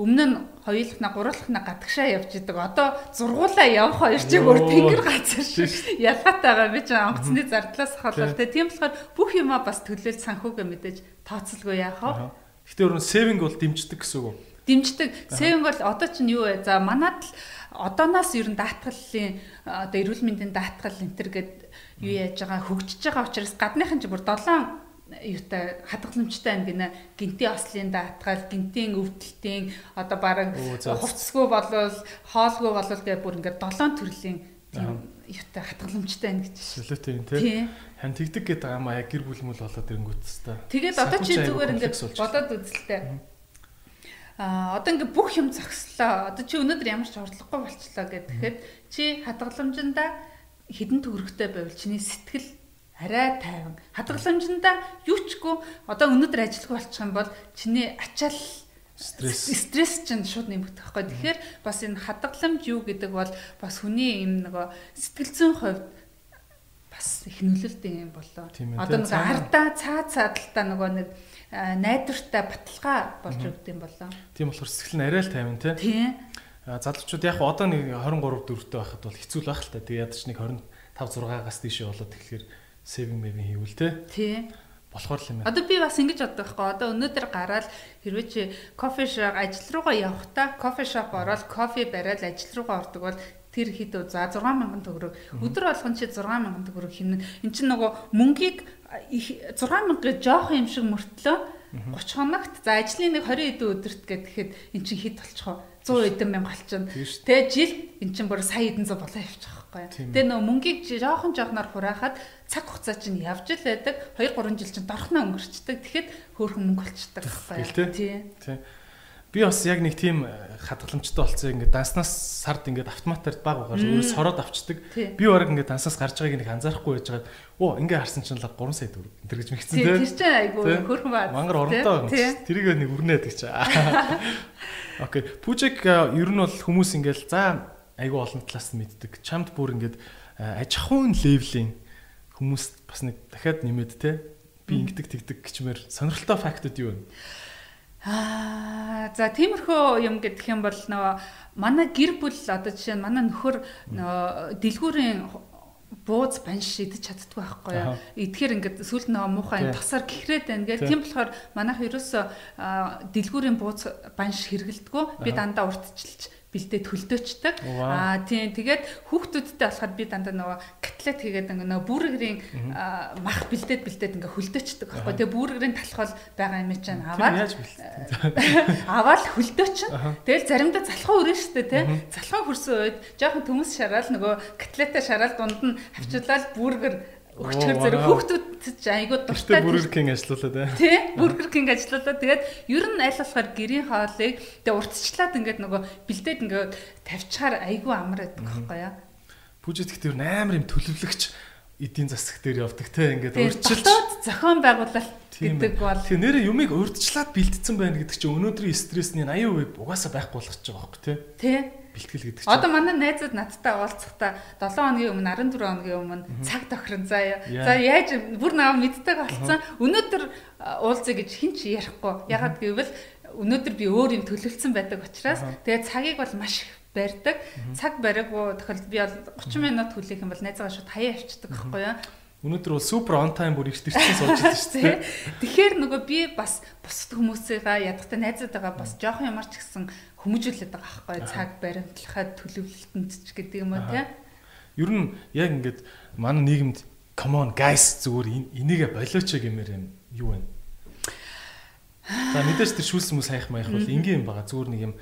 Өмнө нь хоёулахна гурвалахна гадагшаа явж идэг. Одоо зургуулаа явах хоёр чиг өөр тэнгэр газар шиг ялгаатай байгаа. Би ч онгоцны зардлаас хавлал тэ. Тийм болохоор бүх юма бас төлөөлж санхүүгээ мэдээж тооцолгүй яах вэ? Гэтэ өөрөө сейвинг бол дэмждэг гэсэн үг үү? Дэмждэг. Сейвинг бол одоо чинь юу вэ? За манад л одооноос ер нь даатгалын одоо эрүүл мэндийн даатгал энэ төр гэд юу яаж байгаа хөгжиж байгаа учраас гадныхан ч бүр 7 юутай хадгаламжтай байна гинэ. Гинтийн ослын даатгал гинтийн өвдөлтийн одоо бараг хувцсгүй болвол хоолгүй болвол гэх бүр ингээд долоон төрлийн юутай хадгаламжтай байна гэж шилээтэй юм тий. Хан тэгдэг гэдэг юм а яг гэр бүл мүл болоод ирэнгүүт та тэгээд одоо чи зүгээр ингээд бодоод үзэлтэй. А одоо ингээ бүх юм зогслоо одоо чи өнөөдөр ямар ч орлогогүй болчлоо гэхэд чи хадгаламжиндаа хідэн төгрөгтэй байвал чиний сэтгэл арай тайван. Хадгаламжиндаа юу чгүй одоо өнөөдөр ажиллахгүй болчих юм бол чиний ачаал стресс стресс чинь шууд нэмэгдэх байхгүй. Тэгэхээр бас энэ хадгаламж юу гэдэг бол бас хүний юм нөгөө сэтгэл зүйн хувьд бас их нөлөөлтэй юм болоо. Одоо нэг ардаа цаа цаадалтаа нөгөө нэг найдвартай баталгаа болж өгд юм болоо. Тийм болохоор сэтгэл нь арай л тайван тий. Тийм. Залуучууд яг одоо нэг 23 4-тэй байхад бол хэцүү л байх л та. Тэгээ ядаж нэг 25 6-аас тийшээ болоод тэгэхээр saving maving хийвэл те. Тий. Болохоор л юм байна. Одоо би бас ингэж боддог байхгүй. Одоо өнөөдөр гараад хэрвээ чи кофе шоп ажил руугаа явахдаа кофе шоп ороод кофе бариад ажил руугаа ордог бол тэр хэд үү за 6000 төгрөг. Өдөр болгон чи 6000 төгрөг хийнэ. Эн чинь нөгөө мөнгийг 6000 жоох юм шиг мөртлөө 30 хоногт. За ажлын нэг 20 хэдэн өдөрт гэхэд эн чинь хэд болчихоо? 100 хэдэн мянга болчихно. Тэгээ жил эн чинь бүр сая хэдэн зуун болоо явчих байхгүй. Тэгээ нөгөө мөнгийг жоохон жоохноор хураахад цаг хугацаа чинь явж л байдаг. 2 3 жил чинь дорхноо өнгөрчдөг. Тэгэхэд хөөрхөн мөнгө болчдөг байхгүй. Тий. Би бас яг нэг тийм э, хадгаламжтай болцсон ингээд данснаас сард ингээд автоматар баг угаар өөрөө сороод авчдаг. Би бараг ингээд данснаас гарч байгааг нэг анзаарахгүй байж байгаа. Оо ингээд харсан чинь л 3 сая төгрөг энэ гэж мэгцэн тий. Тэр чинь айгу хөрхөн баа. Мангар байна. Тэрийг нэг өрнээд гэж. Окей. Пүжик э, ер нь бол хүмүүс ингээд за айгүй олон талаас нь мэддэг. Чамд бүр ингээд аж ахуйн левлийн хүмүүс бас нэг дахиад нэмээд те би ингэдэг тэгдэг гिचмээр сонирхолтой фактууд юу вэ? Аа за тиймэрхүү юм гэдэг юм бол нөгөө манай гэр бүл одоо жишээ нь манай нөхөр нөгөө дэлгүүрийн бууз банш идэж чаддгүй байхгүй юу. Эдгээр ингээд сүлд нөгөө муухай тасаар гихрээд байна гэл тийм болохоор манайх ерөөсө дэлгүүрийн бууз банш хэрэгэлдэггүй. Би дандаа уртчилж бэлдээд хөлдөөчдөг. Аа тийм тэгээд хүүхдүүдтэй болохоор би дандаа нөгөө котлет хийгээд нөгөө бүргэрийн мах бэлдээд бэлдээд ингээ хөлдөөчдөг аахгүй. Тэгээд бүргэрийн талхал байгаа юм чинь аваад аваад хөлдөөчин. Тэгэл заримдаа залхуу өрөө штэ тий. Залхуу хөрсөн үед жоохон төмөс шараал нөгөө котлетаа шараал дунд нь хавчуулаад бүргэр Өчгөр зэрэг хүүхдүүд ч айгүй дуртай. Бургер кинг ажиллуулаад бай. Тий, бургер кинг ажиллуулаад тэгээд ер нь аль болохоор гэрийн хоолыг тэгээд уртчлаад ингээд нөгөө бэлдээд ингээд тавьчихаар айгүй амар байдаг байхгүй яа. Пүүжэт гэхдээ амар юм төлөвлөгч эдийн засаг дээр явдаг те ингээд урьдчилж зохион байгуулалт гэдэг бол тэгээ нэрээ юмыг урьдчлаад бэлдсэн байна гэдэг чинь өнөөдрийн стрессний 80% угаасаа байхгүй болгочих жобайгаа байхгүй те. Тий бэлтгэл гэдэг чинь. Одоо манай найзууд надтай уулзахдаа 7 хоногийн өмнө 14 хоногийн өмнө цаг тохирон заа. За яаж бүр наваа мэддэг болсон. Өнөөдөр уулзъя гэж хин ч ярихгүй. Ягаад гэвэл өнөөдөр би өөр юм төлөвлөсөн байдаг учраас тэгээд цагийг бол маш их барьдаг. Цаг бариаггүй тохиолдолд би бол 30 минут хүлээх юм бол найзаагаа шууд хаяа авчдаг байхгүй юу? Өнөөдөр бол супер он тайм бүр ихтэй сууж байгаа шүү дээ. Тэгэхээр нөгөө би бас бусад хүмүүсээгаа ядахтай найзуудаагаа бас жоохон ямар ч гэсэн хүмүүжүүлээд байгаа байхгүй цаг баримтлахад төлөвлөлтөнд ч гэдэг юм уу тий. Ер нь яг ингээд манай нийгэмд come on guys зүгээр энийгээ болооч гэмээр юм юу вэ? За мэдээж тэр шүүлс хүмүүс хаях маях бол энгийн юм байгаа. Зүгээр нэг юм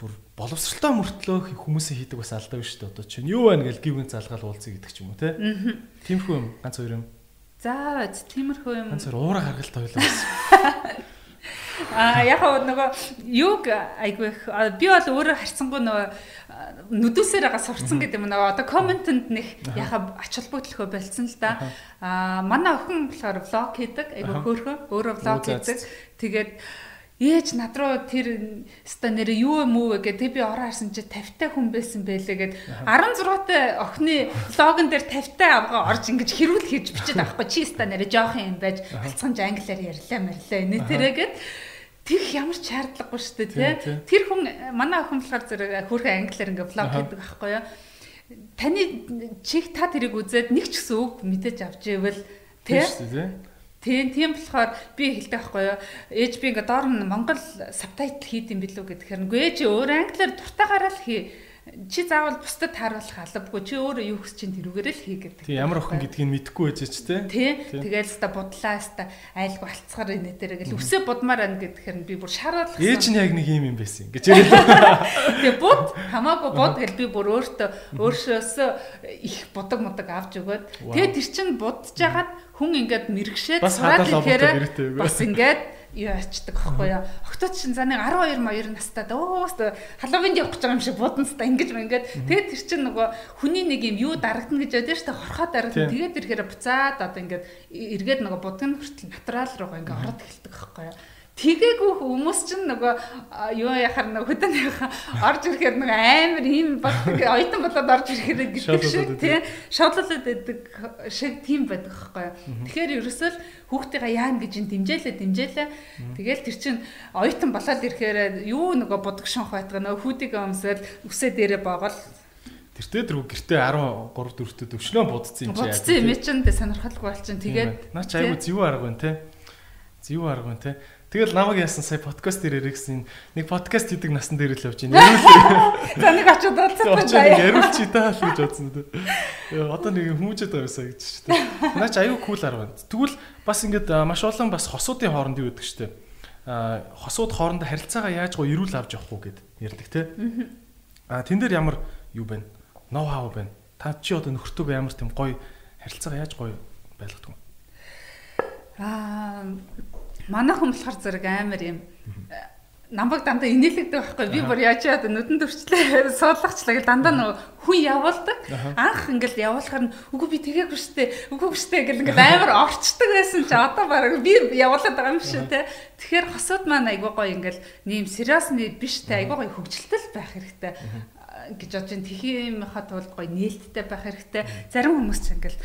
бүр боловсралтай мөртлөө хүмүүсийн хийдэг бас алдаа биш үү? Одоо чинь юу байна гэж гівгэн залгаал уулзъя гэдэг ч юм уу те. Тиймэрхүү юм ганц хоёр юм. За тиймэрхүү юм. Ганц хоёр уура гаргалт ойлоо. А яг нөгөө юг айгүй би бол өөрөө харцсангүй нөгөө нүдүсээр байгаа сурцсан гэдэг юм нөгөө одоо комментэнд нэг яхаа ач холбогдлохоо болцсон л да. А манай охин болохоор влог хийдэг айгүй хөөрхөн өөрөө влог хийдэг. Тэгээд ээж над руу тэр ста нэр юу юм уу гэдэг би ороо харсан чи 50 та хүн байсан байлээ гэд. 16 та охины блогон дээр 50 та авгаа орж ингэж хэрүүл хийж бичээд авахгүй. Чи ста нэр жоох юм байж алцганж англиар ярьлаа марлаа нэ тэрэгэд Тих ямар ч шаардлагагүй шүү дээ тий. Тэр хүн манай охин болохоор зэрэг хөөрхөн англиар ингээ блог хийдэг байхгүй юу. Таны чих та тэрийг үзээд нэг ч гэсэн үг мэдээж авч ивэл тий. Тийм тийм болохоор би хэлдэг байхгүй юу. Ээж би ингээ доор нь Монгол сабтайтл хийд юм билүү гэхээр үгүй ээж өөр англиар дуртайгаараа л хий чи заавал бусдад тааруулах албагүй. Чи өөрөө юу хүсэж чинь тэрүүгээр л хий гэдэг. Тийм ямар охин гэдгийг мэдэхгүй байж ч тий. Тэгэл ста будлаа ста айлгүй алцгаар инэ дээр гэл үсээ будмаар ан гэхээр би бүр шаардлагасан. Ээж нь яг нэг юм юм байсан гэж яриад. Тэгээ буд хамаагүй буд гэл би бүр өөртөө өөршөөс их будаг мудаг авч өгөөд. Тэгээ тэр чин будж жагаад хүн ингээд мэрэгшээд сураад ихээр бас ингээд юу ячдаг аахгүй юу. Октод чинь за нэг 12 моёр настай өөс халуунд явах гэж байгаа юм шиг буданстай ингэж ингээд тэгээд тэр чинь нөгөө хүний нэг юм юу дарагдана гэж шүү дээ. Хорхоо дарагдана. Тэгээд ирэхээр буцаад одоо ингээд эргээд нөгөө будгын хүртэл натурал руугаа ингээд ороод эхэлдэг аахгүй юу. Тэгээгүй хүмүүс чинь нөгөө юу яхаар нөгөө хөдөөний орж ирэхээр нөгөө амар ийм багтдаг оюутан болоод орж ирэхээр гэдэг шиг тий шодлолоод байдаг шиг тийм байдаг байхгүй. Тэгэхээр ерөөсөө л хүүхдийнхаа яана гэж ин дэмжээлээ дэмжээлээ. Тэгэл тэр чинь оюутан болоод ирэхээр юу нөгөө будаг шонх байтгаа нөгөө хүүдийг өмсөөл үсээ дээрээ боогол Тэртээ дөрөв гэртээ 13 4-т өвчнөө будцсан юм чи. Будцсан юм чинь тэ сонирхолгүй болчихно. Тэгээд наа чи аюу зэвүү арга байна те. Зэвүү арга байна те. Тэгэл намайг яасан сая подкаст дээр яригсэн нэг подкаст хийдэг насан дээр л явж байна. За нэг очиод уулзсан байна. Яриулч таа л гэж бодсон дээ. Одоо нэг хүмүүжээд байгаа юмсаа гэж шүү дээ. Наач аюу кул байна. Тэгвэл бас ингээд маш олон бас хосуудын хооронд юу гэдэг шүү дээ. Хосууд хоорондоо харилцаагаа яаж гоо эрүүл авч явах уу гэд ярьдаг те. А тэн дээр ямар юу байна? Ноу хау байна. Та чи одоо нөхөртөөгөө ямар тийм гоё харилцаагаа яаж гоё байлгадаг вэ? Аа Манайхан болохоор зэрэг амар юм. Намбаг дандаа инээлэгдэг байхгүй. Би бүр яаж яа нүдэн төрчлээ суулгахчлаа гэл дандаа нөгөө хүн явуулдаг. Анх ингээл явуулахаар нь үгүй би тэгээгүй штэ үгүй штэ гэл ингээл амар орчдөг байсан чи одоо бараг би явуулаад байгаа юм шүү те. Тэгэхээр хосууд маань айгуу гоё ингээл нэм сериосны биш те. Айгуу гоё хөвгөлтөл байх хэрэгтэй гэж бодож ин тхиимийнхаа тулд гоё нээлттэй байх хэрэгтэй. Зарим хүмүүс ч ингээл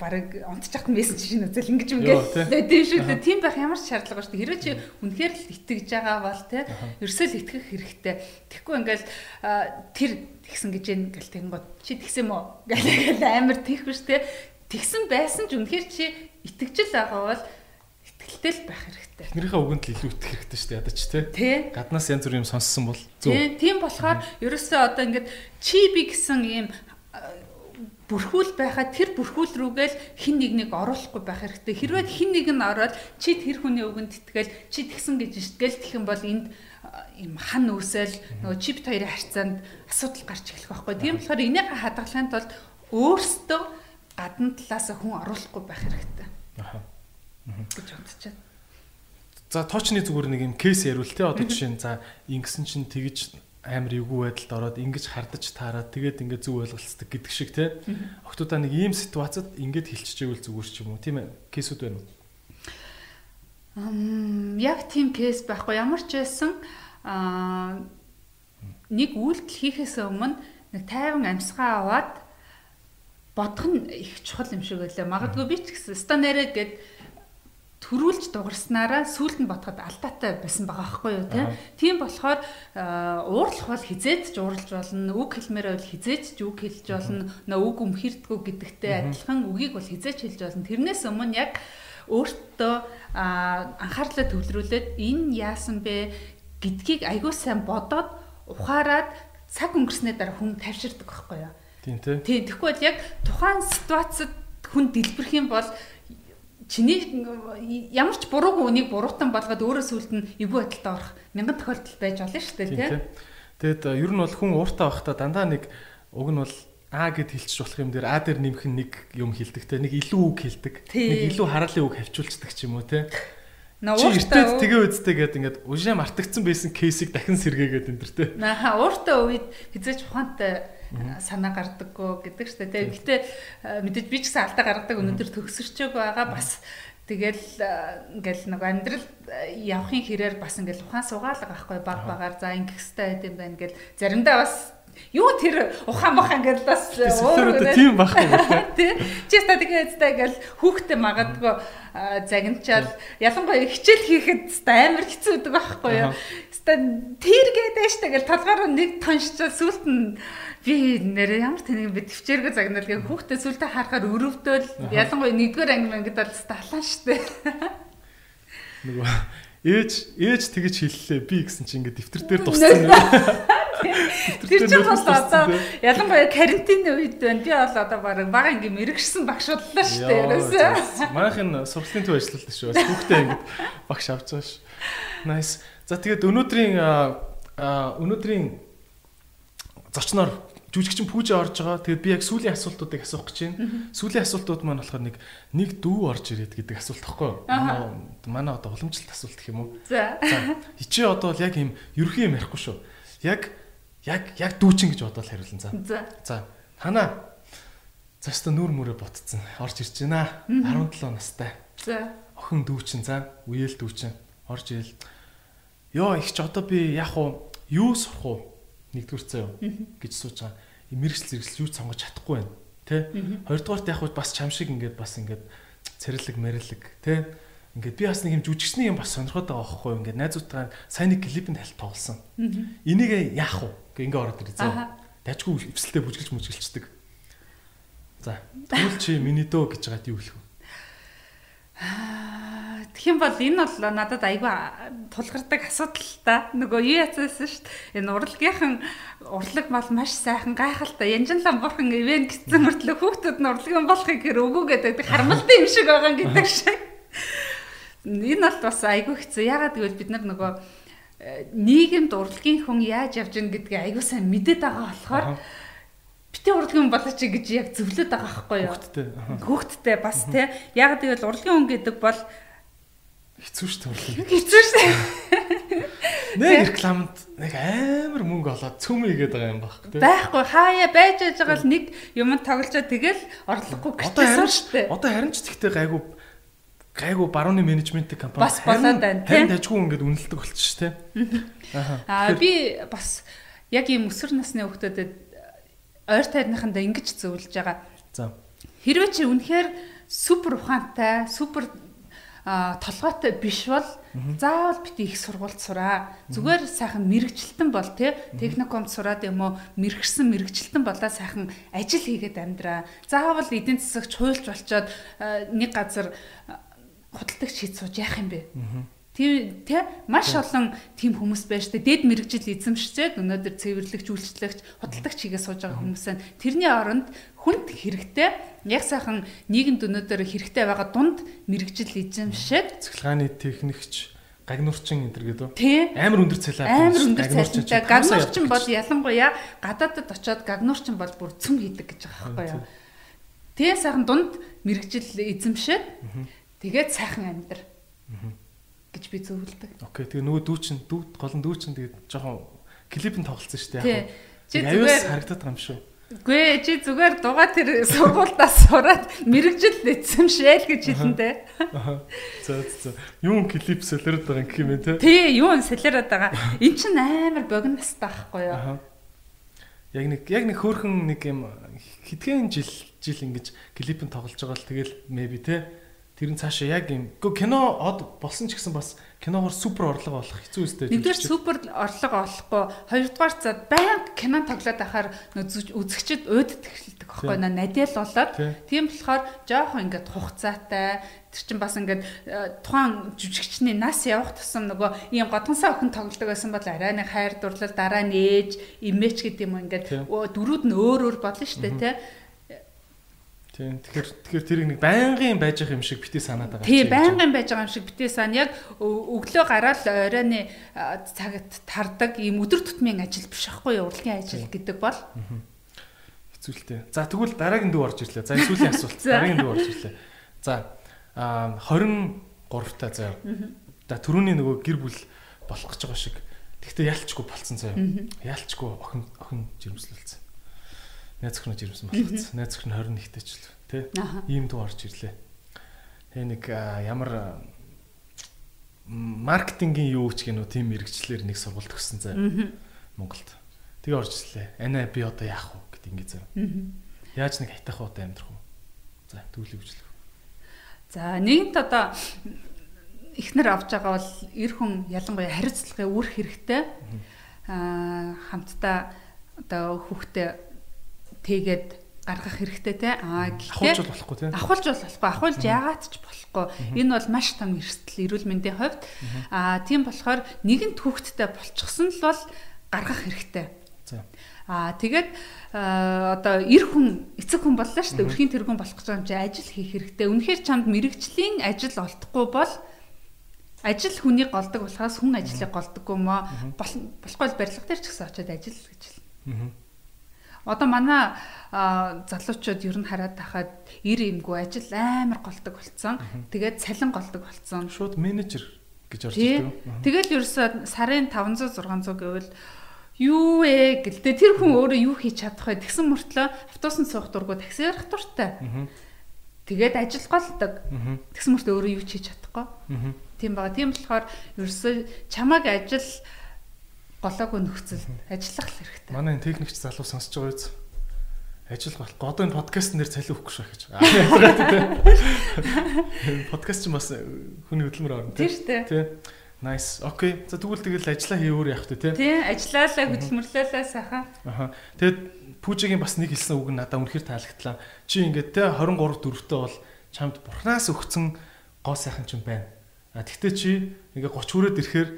баг унтчихад мессеж шин үзэл ингэж ингээл тийм шүү дээ. Тийм байх ямар ч шаардлага шүү дээ. Хэрвээ чи үнэхээр л итгэж байгаа бол те ерөөсөө л итгэх хэрэгтэй. Тэгэхгүй ингээл тэр тэгсэн гэж ингээл тэнгод чи тэгсэн мө гэл амар тийхгүй шүү дээ. Тэгсэн байсан ч үнэхээр чи итгэжл байгаа бол итгэлтэй л байх хэрэгтэй. Эхнэрийнхээ үгэнд л илүү итгэх хэрэгтэй шүү дээ ядаж тий. Гаднаас янз бүр юм сонссон бол зөв. Тий, тийм болохоор ерөөсөө одоо ингээд чи би гэсэн ийм бүрхүүл байхад тэр бүрхүүл рүүгээл хин нэгнийг оруулахгүй байх хэрэгтэй. Хэрвээ хин нэг нь ороод чи тэр хүний үгэнд итгэл чи тэгсэн гэж иштгэл тэгэх юм бол энд им хан үсэл нөгөө чипт хоёрын харьцаанд асуудал гарч эхлэх байхгүй. Тийм болохоор энийг хадгалахын тулд өөрсдөө гадна талаас хүн оруулахгүй байх хэрэгтэй. Аа. Гэж бодчиход. За тоочны зүгээр нэг юм кейс яривал те одоо жишээ нь за ингэсэн чинь тэгж амар эвгүй байдалд ороод ингэж хардаж таараад тэгээд ингээд зүг ойлголцдог гэдэг шиг те октодоо нэг ийм ситуацид ингээд хилчижээвэл зүгээр ч юм уу тийм ээ кейсүүд байна уу? Ам яг тийм кейс байхгүй ямар ч байсан аа нэг үйлдэл хийхээс өмнө нэг тайван амьсгаа аваад бодох нь их чухал юм шиг байлаа. Магадгүй би ч гэсэн станарэ гэдэг төрүүлж дугарснараа сүулт нь ботход алдаатай байсан байгаа байхгүй юу тийм болохоор уурлах бол хизээд ч уурлж болно үг хэлмээр бол хизээд ч үг хэлж болно нөө үг өмхирдгүү гэдэгтэй адилхан үгийг бол хизээч хэлж болно. Тэрнээс өмнө яг өөртөө анхаарлаа төвлөрүүлээд энэ яасан бэ? Гэдгийг айгүй сайн бодоод ухаарад цаг өнгөрснээ дараа хүн тавьширдаг байхгүй юу? Тийм тийм тэгэхгүй бол яг тухайн ситуацид хүн дэлбэрэх юм бол чиний ямар ч буруугүй үнийг буруутан болгоод өөрөө сүлд нь эвгүй байдалд орох мянган тохиолдол байж болно шүү дээ тийм. Тэгэд ер нь бол хүн ууртаа байхдаа дандаа нэг уг нь бол А гэд хэлчих болох юм дээр А дээр нэмэх нэг юм хэлдэг те нэг илүү үг хэлдэг. Нэг илүү хараалын үг хавчуулцдаг ч юм уу те. Ууртаа тэгээ үздэй гэд ингээд ужаа мартагдсан байсан кейсийг дахин сэргээгээд энэ төр те. Нааха ууртаа үед хизээч ухаантай санаа гардаггүй гэдэг штэ те. Гэтэ мэдээж би ч гэсэн алдаа гаргадаг өнөөдөр төгсөрчөөг байгаа. Бас Тэгэл ингээл нэг амьдрал явахын хэрээр бас ингээл ухаан сугаалга байхгүй баг багаар за ингэхстэй байт юм байна гэл. Заримдаа бас Юу тэр ухаан бахан гэдэл бас өөр тийм байхгүй тий. Чи ста тэгээд ста гэл хүүхдээ магадгүй загначаал ялангуяа хичээл хийхэд ста амар хэцүү байдаг байхгүй юу. Тэр гэдэг штэ гэл толгоор нэг тоншчоо сүлт нь би нэр ямар тэнэг би төвчээргөө загнал гэ хүүхдээ сүлтээ харахаар өрөвдөөл ялангуяа нэгдүгээр анги мангад бол ста халаа штэ. Нөгөө ээж ээж тэгэж хэллээ би гэсэн чи ингээд дэвтэр дээр туссан юм. Тэр чинь бас одоо ялангуяа карантины үед байна. Би бол одоо баг бага ингээм мэрэгшсэн багш боллоо шүү дээ. Ерөөсөө. Манайхын сургалтын төв ажилладаг шүү. Хүүхдээ ингээд багш авч байгаа ш. Nice. За тэгээд өнөөдрийн өнөөдрийн зочноор жүжигчин пүүжэ орж байгаа. Тэгээд би яг сүүлийн асуултуудыг асуух гэж байна. Сүүлийн асуултууд маань болохоор нэг нэг дүү орж ирээд гэдэг асуулт тахгүй юу? Манай одоо уламжлалт асуулт гэх юм уу? За. Хичээ одоо л яг юм ерөхийн юм ярихгүй шүү. Яг яг яг дүүчин гэж бодоод хариулна за. За. Хана. За өстө нүүр мөрөө ботцсон. Орж ирж байна. 17 настай. За. Охин дүүчин за. Үеэл дүүчин. Орж ийл. Йоо их ч одоо би яг уу юу сурах уу? Нэгдүгээр цаа юу гэж сууж байгаа. Мэргэжил зэрэгсэл юу сонгож чадахгүй байна. Тэ? Хоёрдугаарт яг уу бас чам шиг ингээд бас ингээд цэрэрлэг мэрэлэг тэ? Ингээд би бас нэг юм жүжигчний юм бас сонирхоод байгаа байхгүй юу? Ингээд найзуудтайгаа сайн нэг клипэнд хальт тоглосон. Энийг яах вэ? Ингээ ингээ ороод ирээ зөө. Дажгүй эвсэлтэй бүжгэлж мүжгэлчдэг. За, тэгвэл чи миний дөө гэж байгаад юу хэлэх вэ? Аа, тэгэх юм бол энэ бол надад айгүй тулгардаг асуудал та. Нөгөө юу яцсан шүү дээ. Энэ урлагийнхан урлаг бол маш сайхан гайхалтай. Янжинлан бурхан ивэн гэсэн мөртлөө хүүхдүүд нь урлагийн болохыг хэр өгөө гэдэг харамлалтай юм шиг байгаа гэдэг шиг энэ бол бас айгүй хэцүү. Ягаад гэвэл бид нар нөгөө э, нийгэмд урлагийн хүн яаж явж гин гэдгийг айгүй сайн мэдээд байгаа болохоор битээ урлагийн болооч гэж яг зөвлөд байгаа байхгүй юу? Хүүхдтэй. Хүүхдтэй бас тий. Ягаад гэвэл урлагийн хүн гэдэг бол хэцүү шүү дээ урлагийн. Хэцүү шүү. Нэг рекламад нэг амар мөнгө олоод цөм игээд байгаа юм баг. Байхгүй хаяа байж байгаа л нэг юм тоглолцоо тэгэл орлогогүй гэсэн шүү дээ. Одоо харин ч тэгтээ гайгүй гайгүй барууны менежментийн компани бас болоод байна тийм тажгүй ингээд үнэлдэг болчих ш тийм аа би бас яг ийм өсвөр насны хүүхдүүдэд ойр тайрныхандаа ингэж зөвлөж байгаа за хэрвээ чи үнэхээр супер ухаантай супер толгойтой биш бол заавал бити их сургуульд сураа. Зүгээр сайхан мэрэгчлэлтэн бол тий техникумд сураад юм уу мэрэгсэн мэрэгчлэлтэн болоо сайхан ажил хийгээд амьдраа. Заавал эдийн засагч хуульч болчоод нэг газар худалдагч хийж сууж яах юм бэ? Тийм тий маш олон тийм хүмүүс байна дээ. Дэд мэрэгжил эзэмшчээд өнөөдөр цэвэрлэгч, үйлчлэгч, худалдагч хийгээ сууж байгаа хүмүүс байна. Тэрний оронд хүнд хэрэгтэй яг сайхан нийгэмд өнөөдөр хэрэгтэй байгаа дунд мэрэгжил эзэмшээд цэглгааны техникч гагнуурчин энэ гэдэг. Амар өндөр цалиа. Амар өндөр цалинтай. Гагнуурчин бол ялангуяа гадаадд очиод гагнуурчин бол бүр цөм хийдэг гэж байгаа байхгүй юу? Тэгээ сайхан дунд мэрэгжил эзэмшээд Тэгээд сайхан амьдр. Гэж би зөвлөдөг. Окей. Тэгээ нөгөө дүүчин дүү гол нь дүүчин тэгээд жоохон клипэн тоглолцсон шүү дээ. Чи зүгээр харагдаад байгаа юм шүү. Үгүй ээ чи зүгээр дугаа тэр сургуультаас сураад мэрэгжил эзэмшээл гэж хэлэндээ. За за. Юун клип солиороод байгаа юм хэмээн те. Тий, юун солиороод байгаа. Эн чин амар богино настай байхгүй юу? Яг нэг яг нэг хөөхөн нэг юм хэдхэн жил жил ингэж клипэн тоглож байгаа л тэгэл maybe те Тэр нь цаашаа яг юм. Гэхдээ кино од болсон ч гэсэн бас киногоор супер орлого олох хэцүү үстэй. Нэгдүгээр супер орлого олохгүй, хоёрдугаар за баян кино тоглоод ахаар үзэгчд өөдд эхэлдэг байхгүй наа надиал болоод. Тийм болохоор жоохон ингээд хугацаатай тэр чинь бас ингээд э, тухайн жүжигчний нас явах тусам нөгөө ийм годгонсаа охин тоглодог байсан бол арай нэг хайр дурлал дараа нь ээж имэж гэдэг юм ингээд дөрүүд нь өөр өөр болно шүү дээ тий Тийм. Тэгэхээр тэгэхээр тэрийг нэг байнгын байж байгаа юм шиг бити санаад байгаа. Тийм, байнгын байж байгаа юм шиг бити сан яг өглөө гараад оройны цагт тардаг ийм өдөр тутмын ажил биш аахгүй юу? Урлагийн ажил гэдэг бол. Хэцүүлтэй. За тэгвэл дараагийн дүү орж ирлээ. За сүүлийн асуулт. Дараагийн дүү орж ирлээ. За а 23 та заяа. За түрүүний нөгөө гэр бүл болох гэж байгаа шиг. Тэгтээ ялчгүй болцсон заяа. Ялчгүй охин охин жирэмслүүлсэн. Найз охин жирэмсэн болгоцсон. Найз охин 21-тэй ч л тий. Ийм дүү орж ирлээ. Тэгээ нэг ямар маркетингийн юу ч гэнэ үү тийм мэрэгчлэр нэг сургалт өгсөн заяа. Монголд. Тэгээ орж ирлээ. Анаа би одоо яах вэ гэд ингэ заяа. Яаж нэг хайтах удаа амьдрах вэ? За түүлээ үжлэх. За нэгэнт одоо эхнэр авч байгаа бол эр хүн ялангуяа хариуцлагын үр хэрэгтэй. Аа хамтдаа одоо хүүхдээ тэгээд гаргах хэрэгтэй те. Аа гэхдээ ахуулж болохгүй те. ахуулж болохгүй. Ахуулж яагаад ч болохгүй. Энэ бол маш том эрсдэл эрүүл мэндийн хувьд. Аа тийм болохоор нэгэнт хүүхэдтэй болчихсон л бол гаргах хэрэгтэй. Аа тэгээд одоо эр хүн эцэг хүн боллоо шүү дээ. Өрхийн тэргүүн болох гэж байгаа юм чи ажил хийх хэрэгтэй. Үнэхээр чамд мэрэгжлийн ажил олдохгүй бол ажил хүнийг голдог болохоос хүн ажлыг голдоггүй мó болохгүй л барилга дээр ч гэсэн очиод ажил гэж л. Одоо манай залуучууд ер нь хараад тахад эр имгүй ажил амар голдог болцсон. Тэгээд цалин голдог болцсон. Шууд менежер гэж орж ирдэг. Тэгэл ерөөсөө сарын 500 600 гэвэл юу ээ гэлтэй тэр хүн өөрөө юу хийж чадах вэ тэгсэн мөртлөө автобусанд суух дургу такси ярих дуртай. Тэгээд ажил голдог. Тэгсэн мөртлөө өөрөө юу хийж чадахгүй. Тийм байгаа. Тийм болохоор ерөөсөө чамааг ажил голоогүй нөхцөл ажиллах хэрэгтэй. Манай энэ техникч залуу сонсож байгаа биз? Ажил болохгүй. Одоо энэ подкаст нэр цалин өгөхгүй шээ гэж. Подкаст ч бас хүний хөдөлмөр орно тийм дээ. Nice. Окей. За тэгвэл тэгэл ажиллаа хийвөр явах тий. Тий, ажиллаалаа хөдөлмөрлөөлөө сайхан. Аха. Тэгэд Пүүжигийн бас нэг хэлсэн үг надад үнэхээр таалагдлаа. Чи ингээд те 23 дөрөвтэй бол чамд бурхнаас өгсөн гоо сайхан ч юм байна. А тэгтээ чи ингээд 30 хүрээд ирэхээр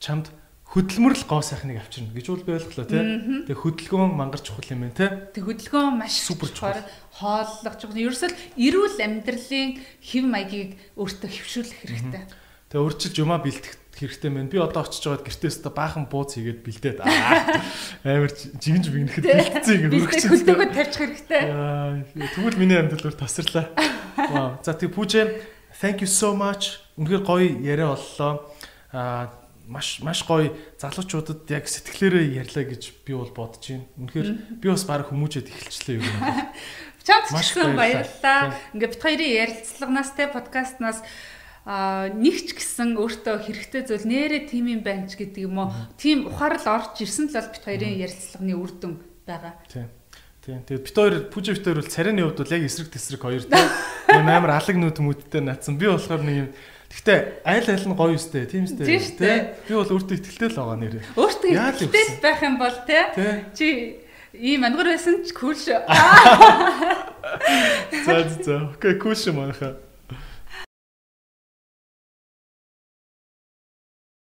чамд хөдөлмөрл гоо сайхныг авчирна гэж бол би ойлголоо тий. Тэгээ хөдөлгөөн мангар чухал юм байна тий. Тэг хөдөлгөөн маш супер чухал. Хооллох чухал. Ерөөсөл эрүүл амьдралын хэв маягийг өөртөө хөвшүүлэх хэрэгтэй. Тэгээ өөрчилж юмаа бэлтгэх хэрэгтэй мэн. Би одоо очиж байгаад гэртээс та баахан бууз хийгээд бэлдээд амар жигэнж бигнэхэд бэлдсэн ингэ хөргөч. Хөлтөөгөө тавьчих хэрэгтэй. Тэгвэл миний амьдрал өөр тасарлаа. Вау. За тэг пүүжээ thank you so much. Үнэхээр гоё яриа боллоо. Аа маш маш гоё залуучуудад яг сэтгэлээрээ ярьлаа гэж би бол бодож байна. Үнэхээр би бас баг хүмүүжэд эхэлчлээ юм. Чамд ч гэсэн баярлалаа. Ингээ бит хоёрын ярилцлаганаас те подкастнаас а нэг ч гэсэн өөртөө хэрэгтэй зүйл нэрэ тийм юм байна ч гэдэг юм уу. Тийм ухаарл орж ирсэн л бол бит хоёрын ярилцлагын үр дүн байгаа. Тийм. Тийм. Тэгээд бит хоёр пүжи бит хоёр бол царайны хувьд бол яг эсрэг тесрэг хоёр тийм. Амар алаг нүд мүдтэй наацсан. Би болохоор нэг юм Гэхдээ айл айл нь гоё үстэй, тийм үстэй. Тийм. Би бол өөртөө ихтэй л байгаа нэрээ. Өөртөө ихтэй байх юм бол тий. Чи ийм ангар байсан ч кул шүү. За за. Окей, кул шүү манайхаа.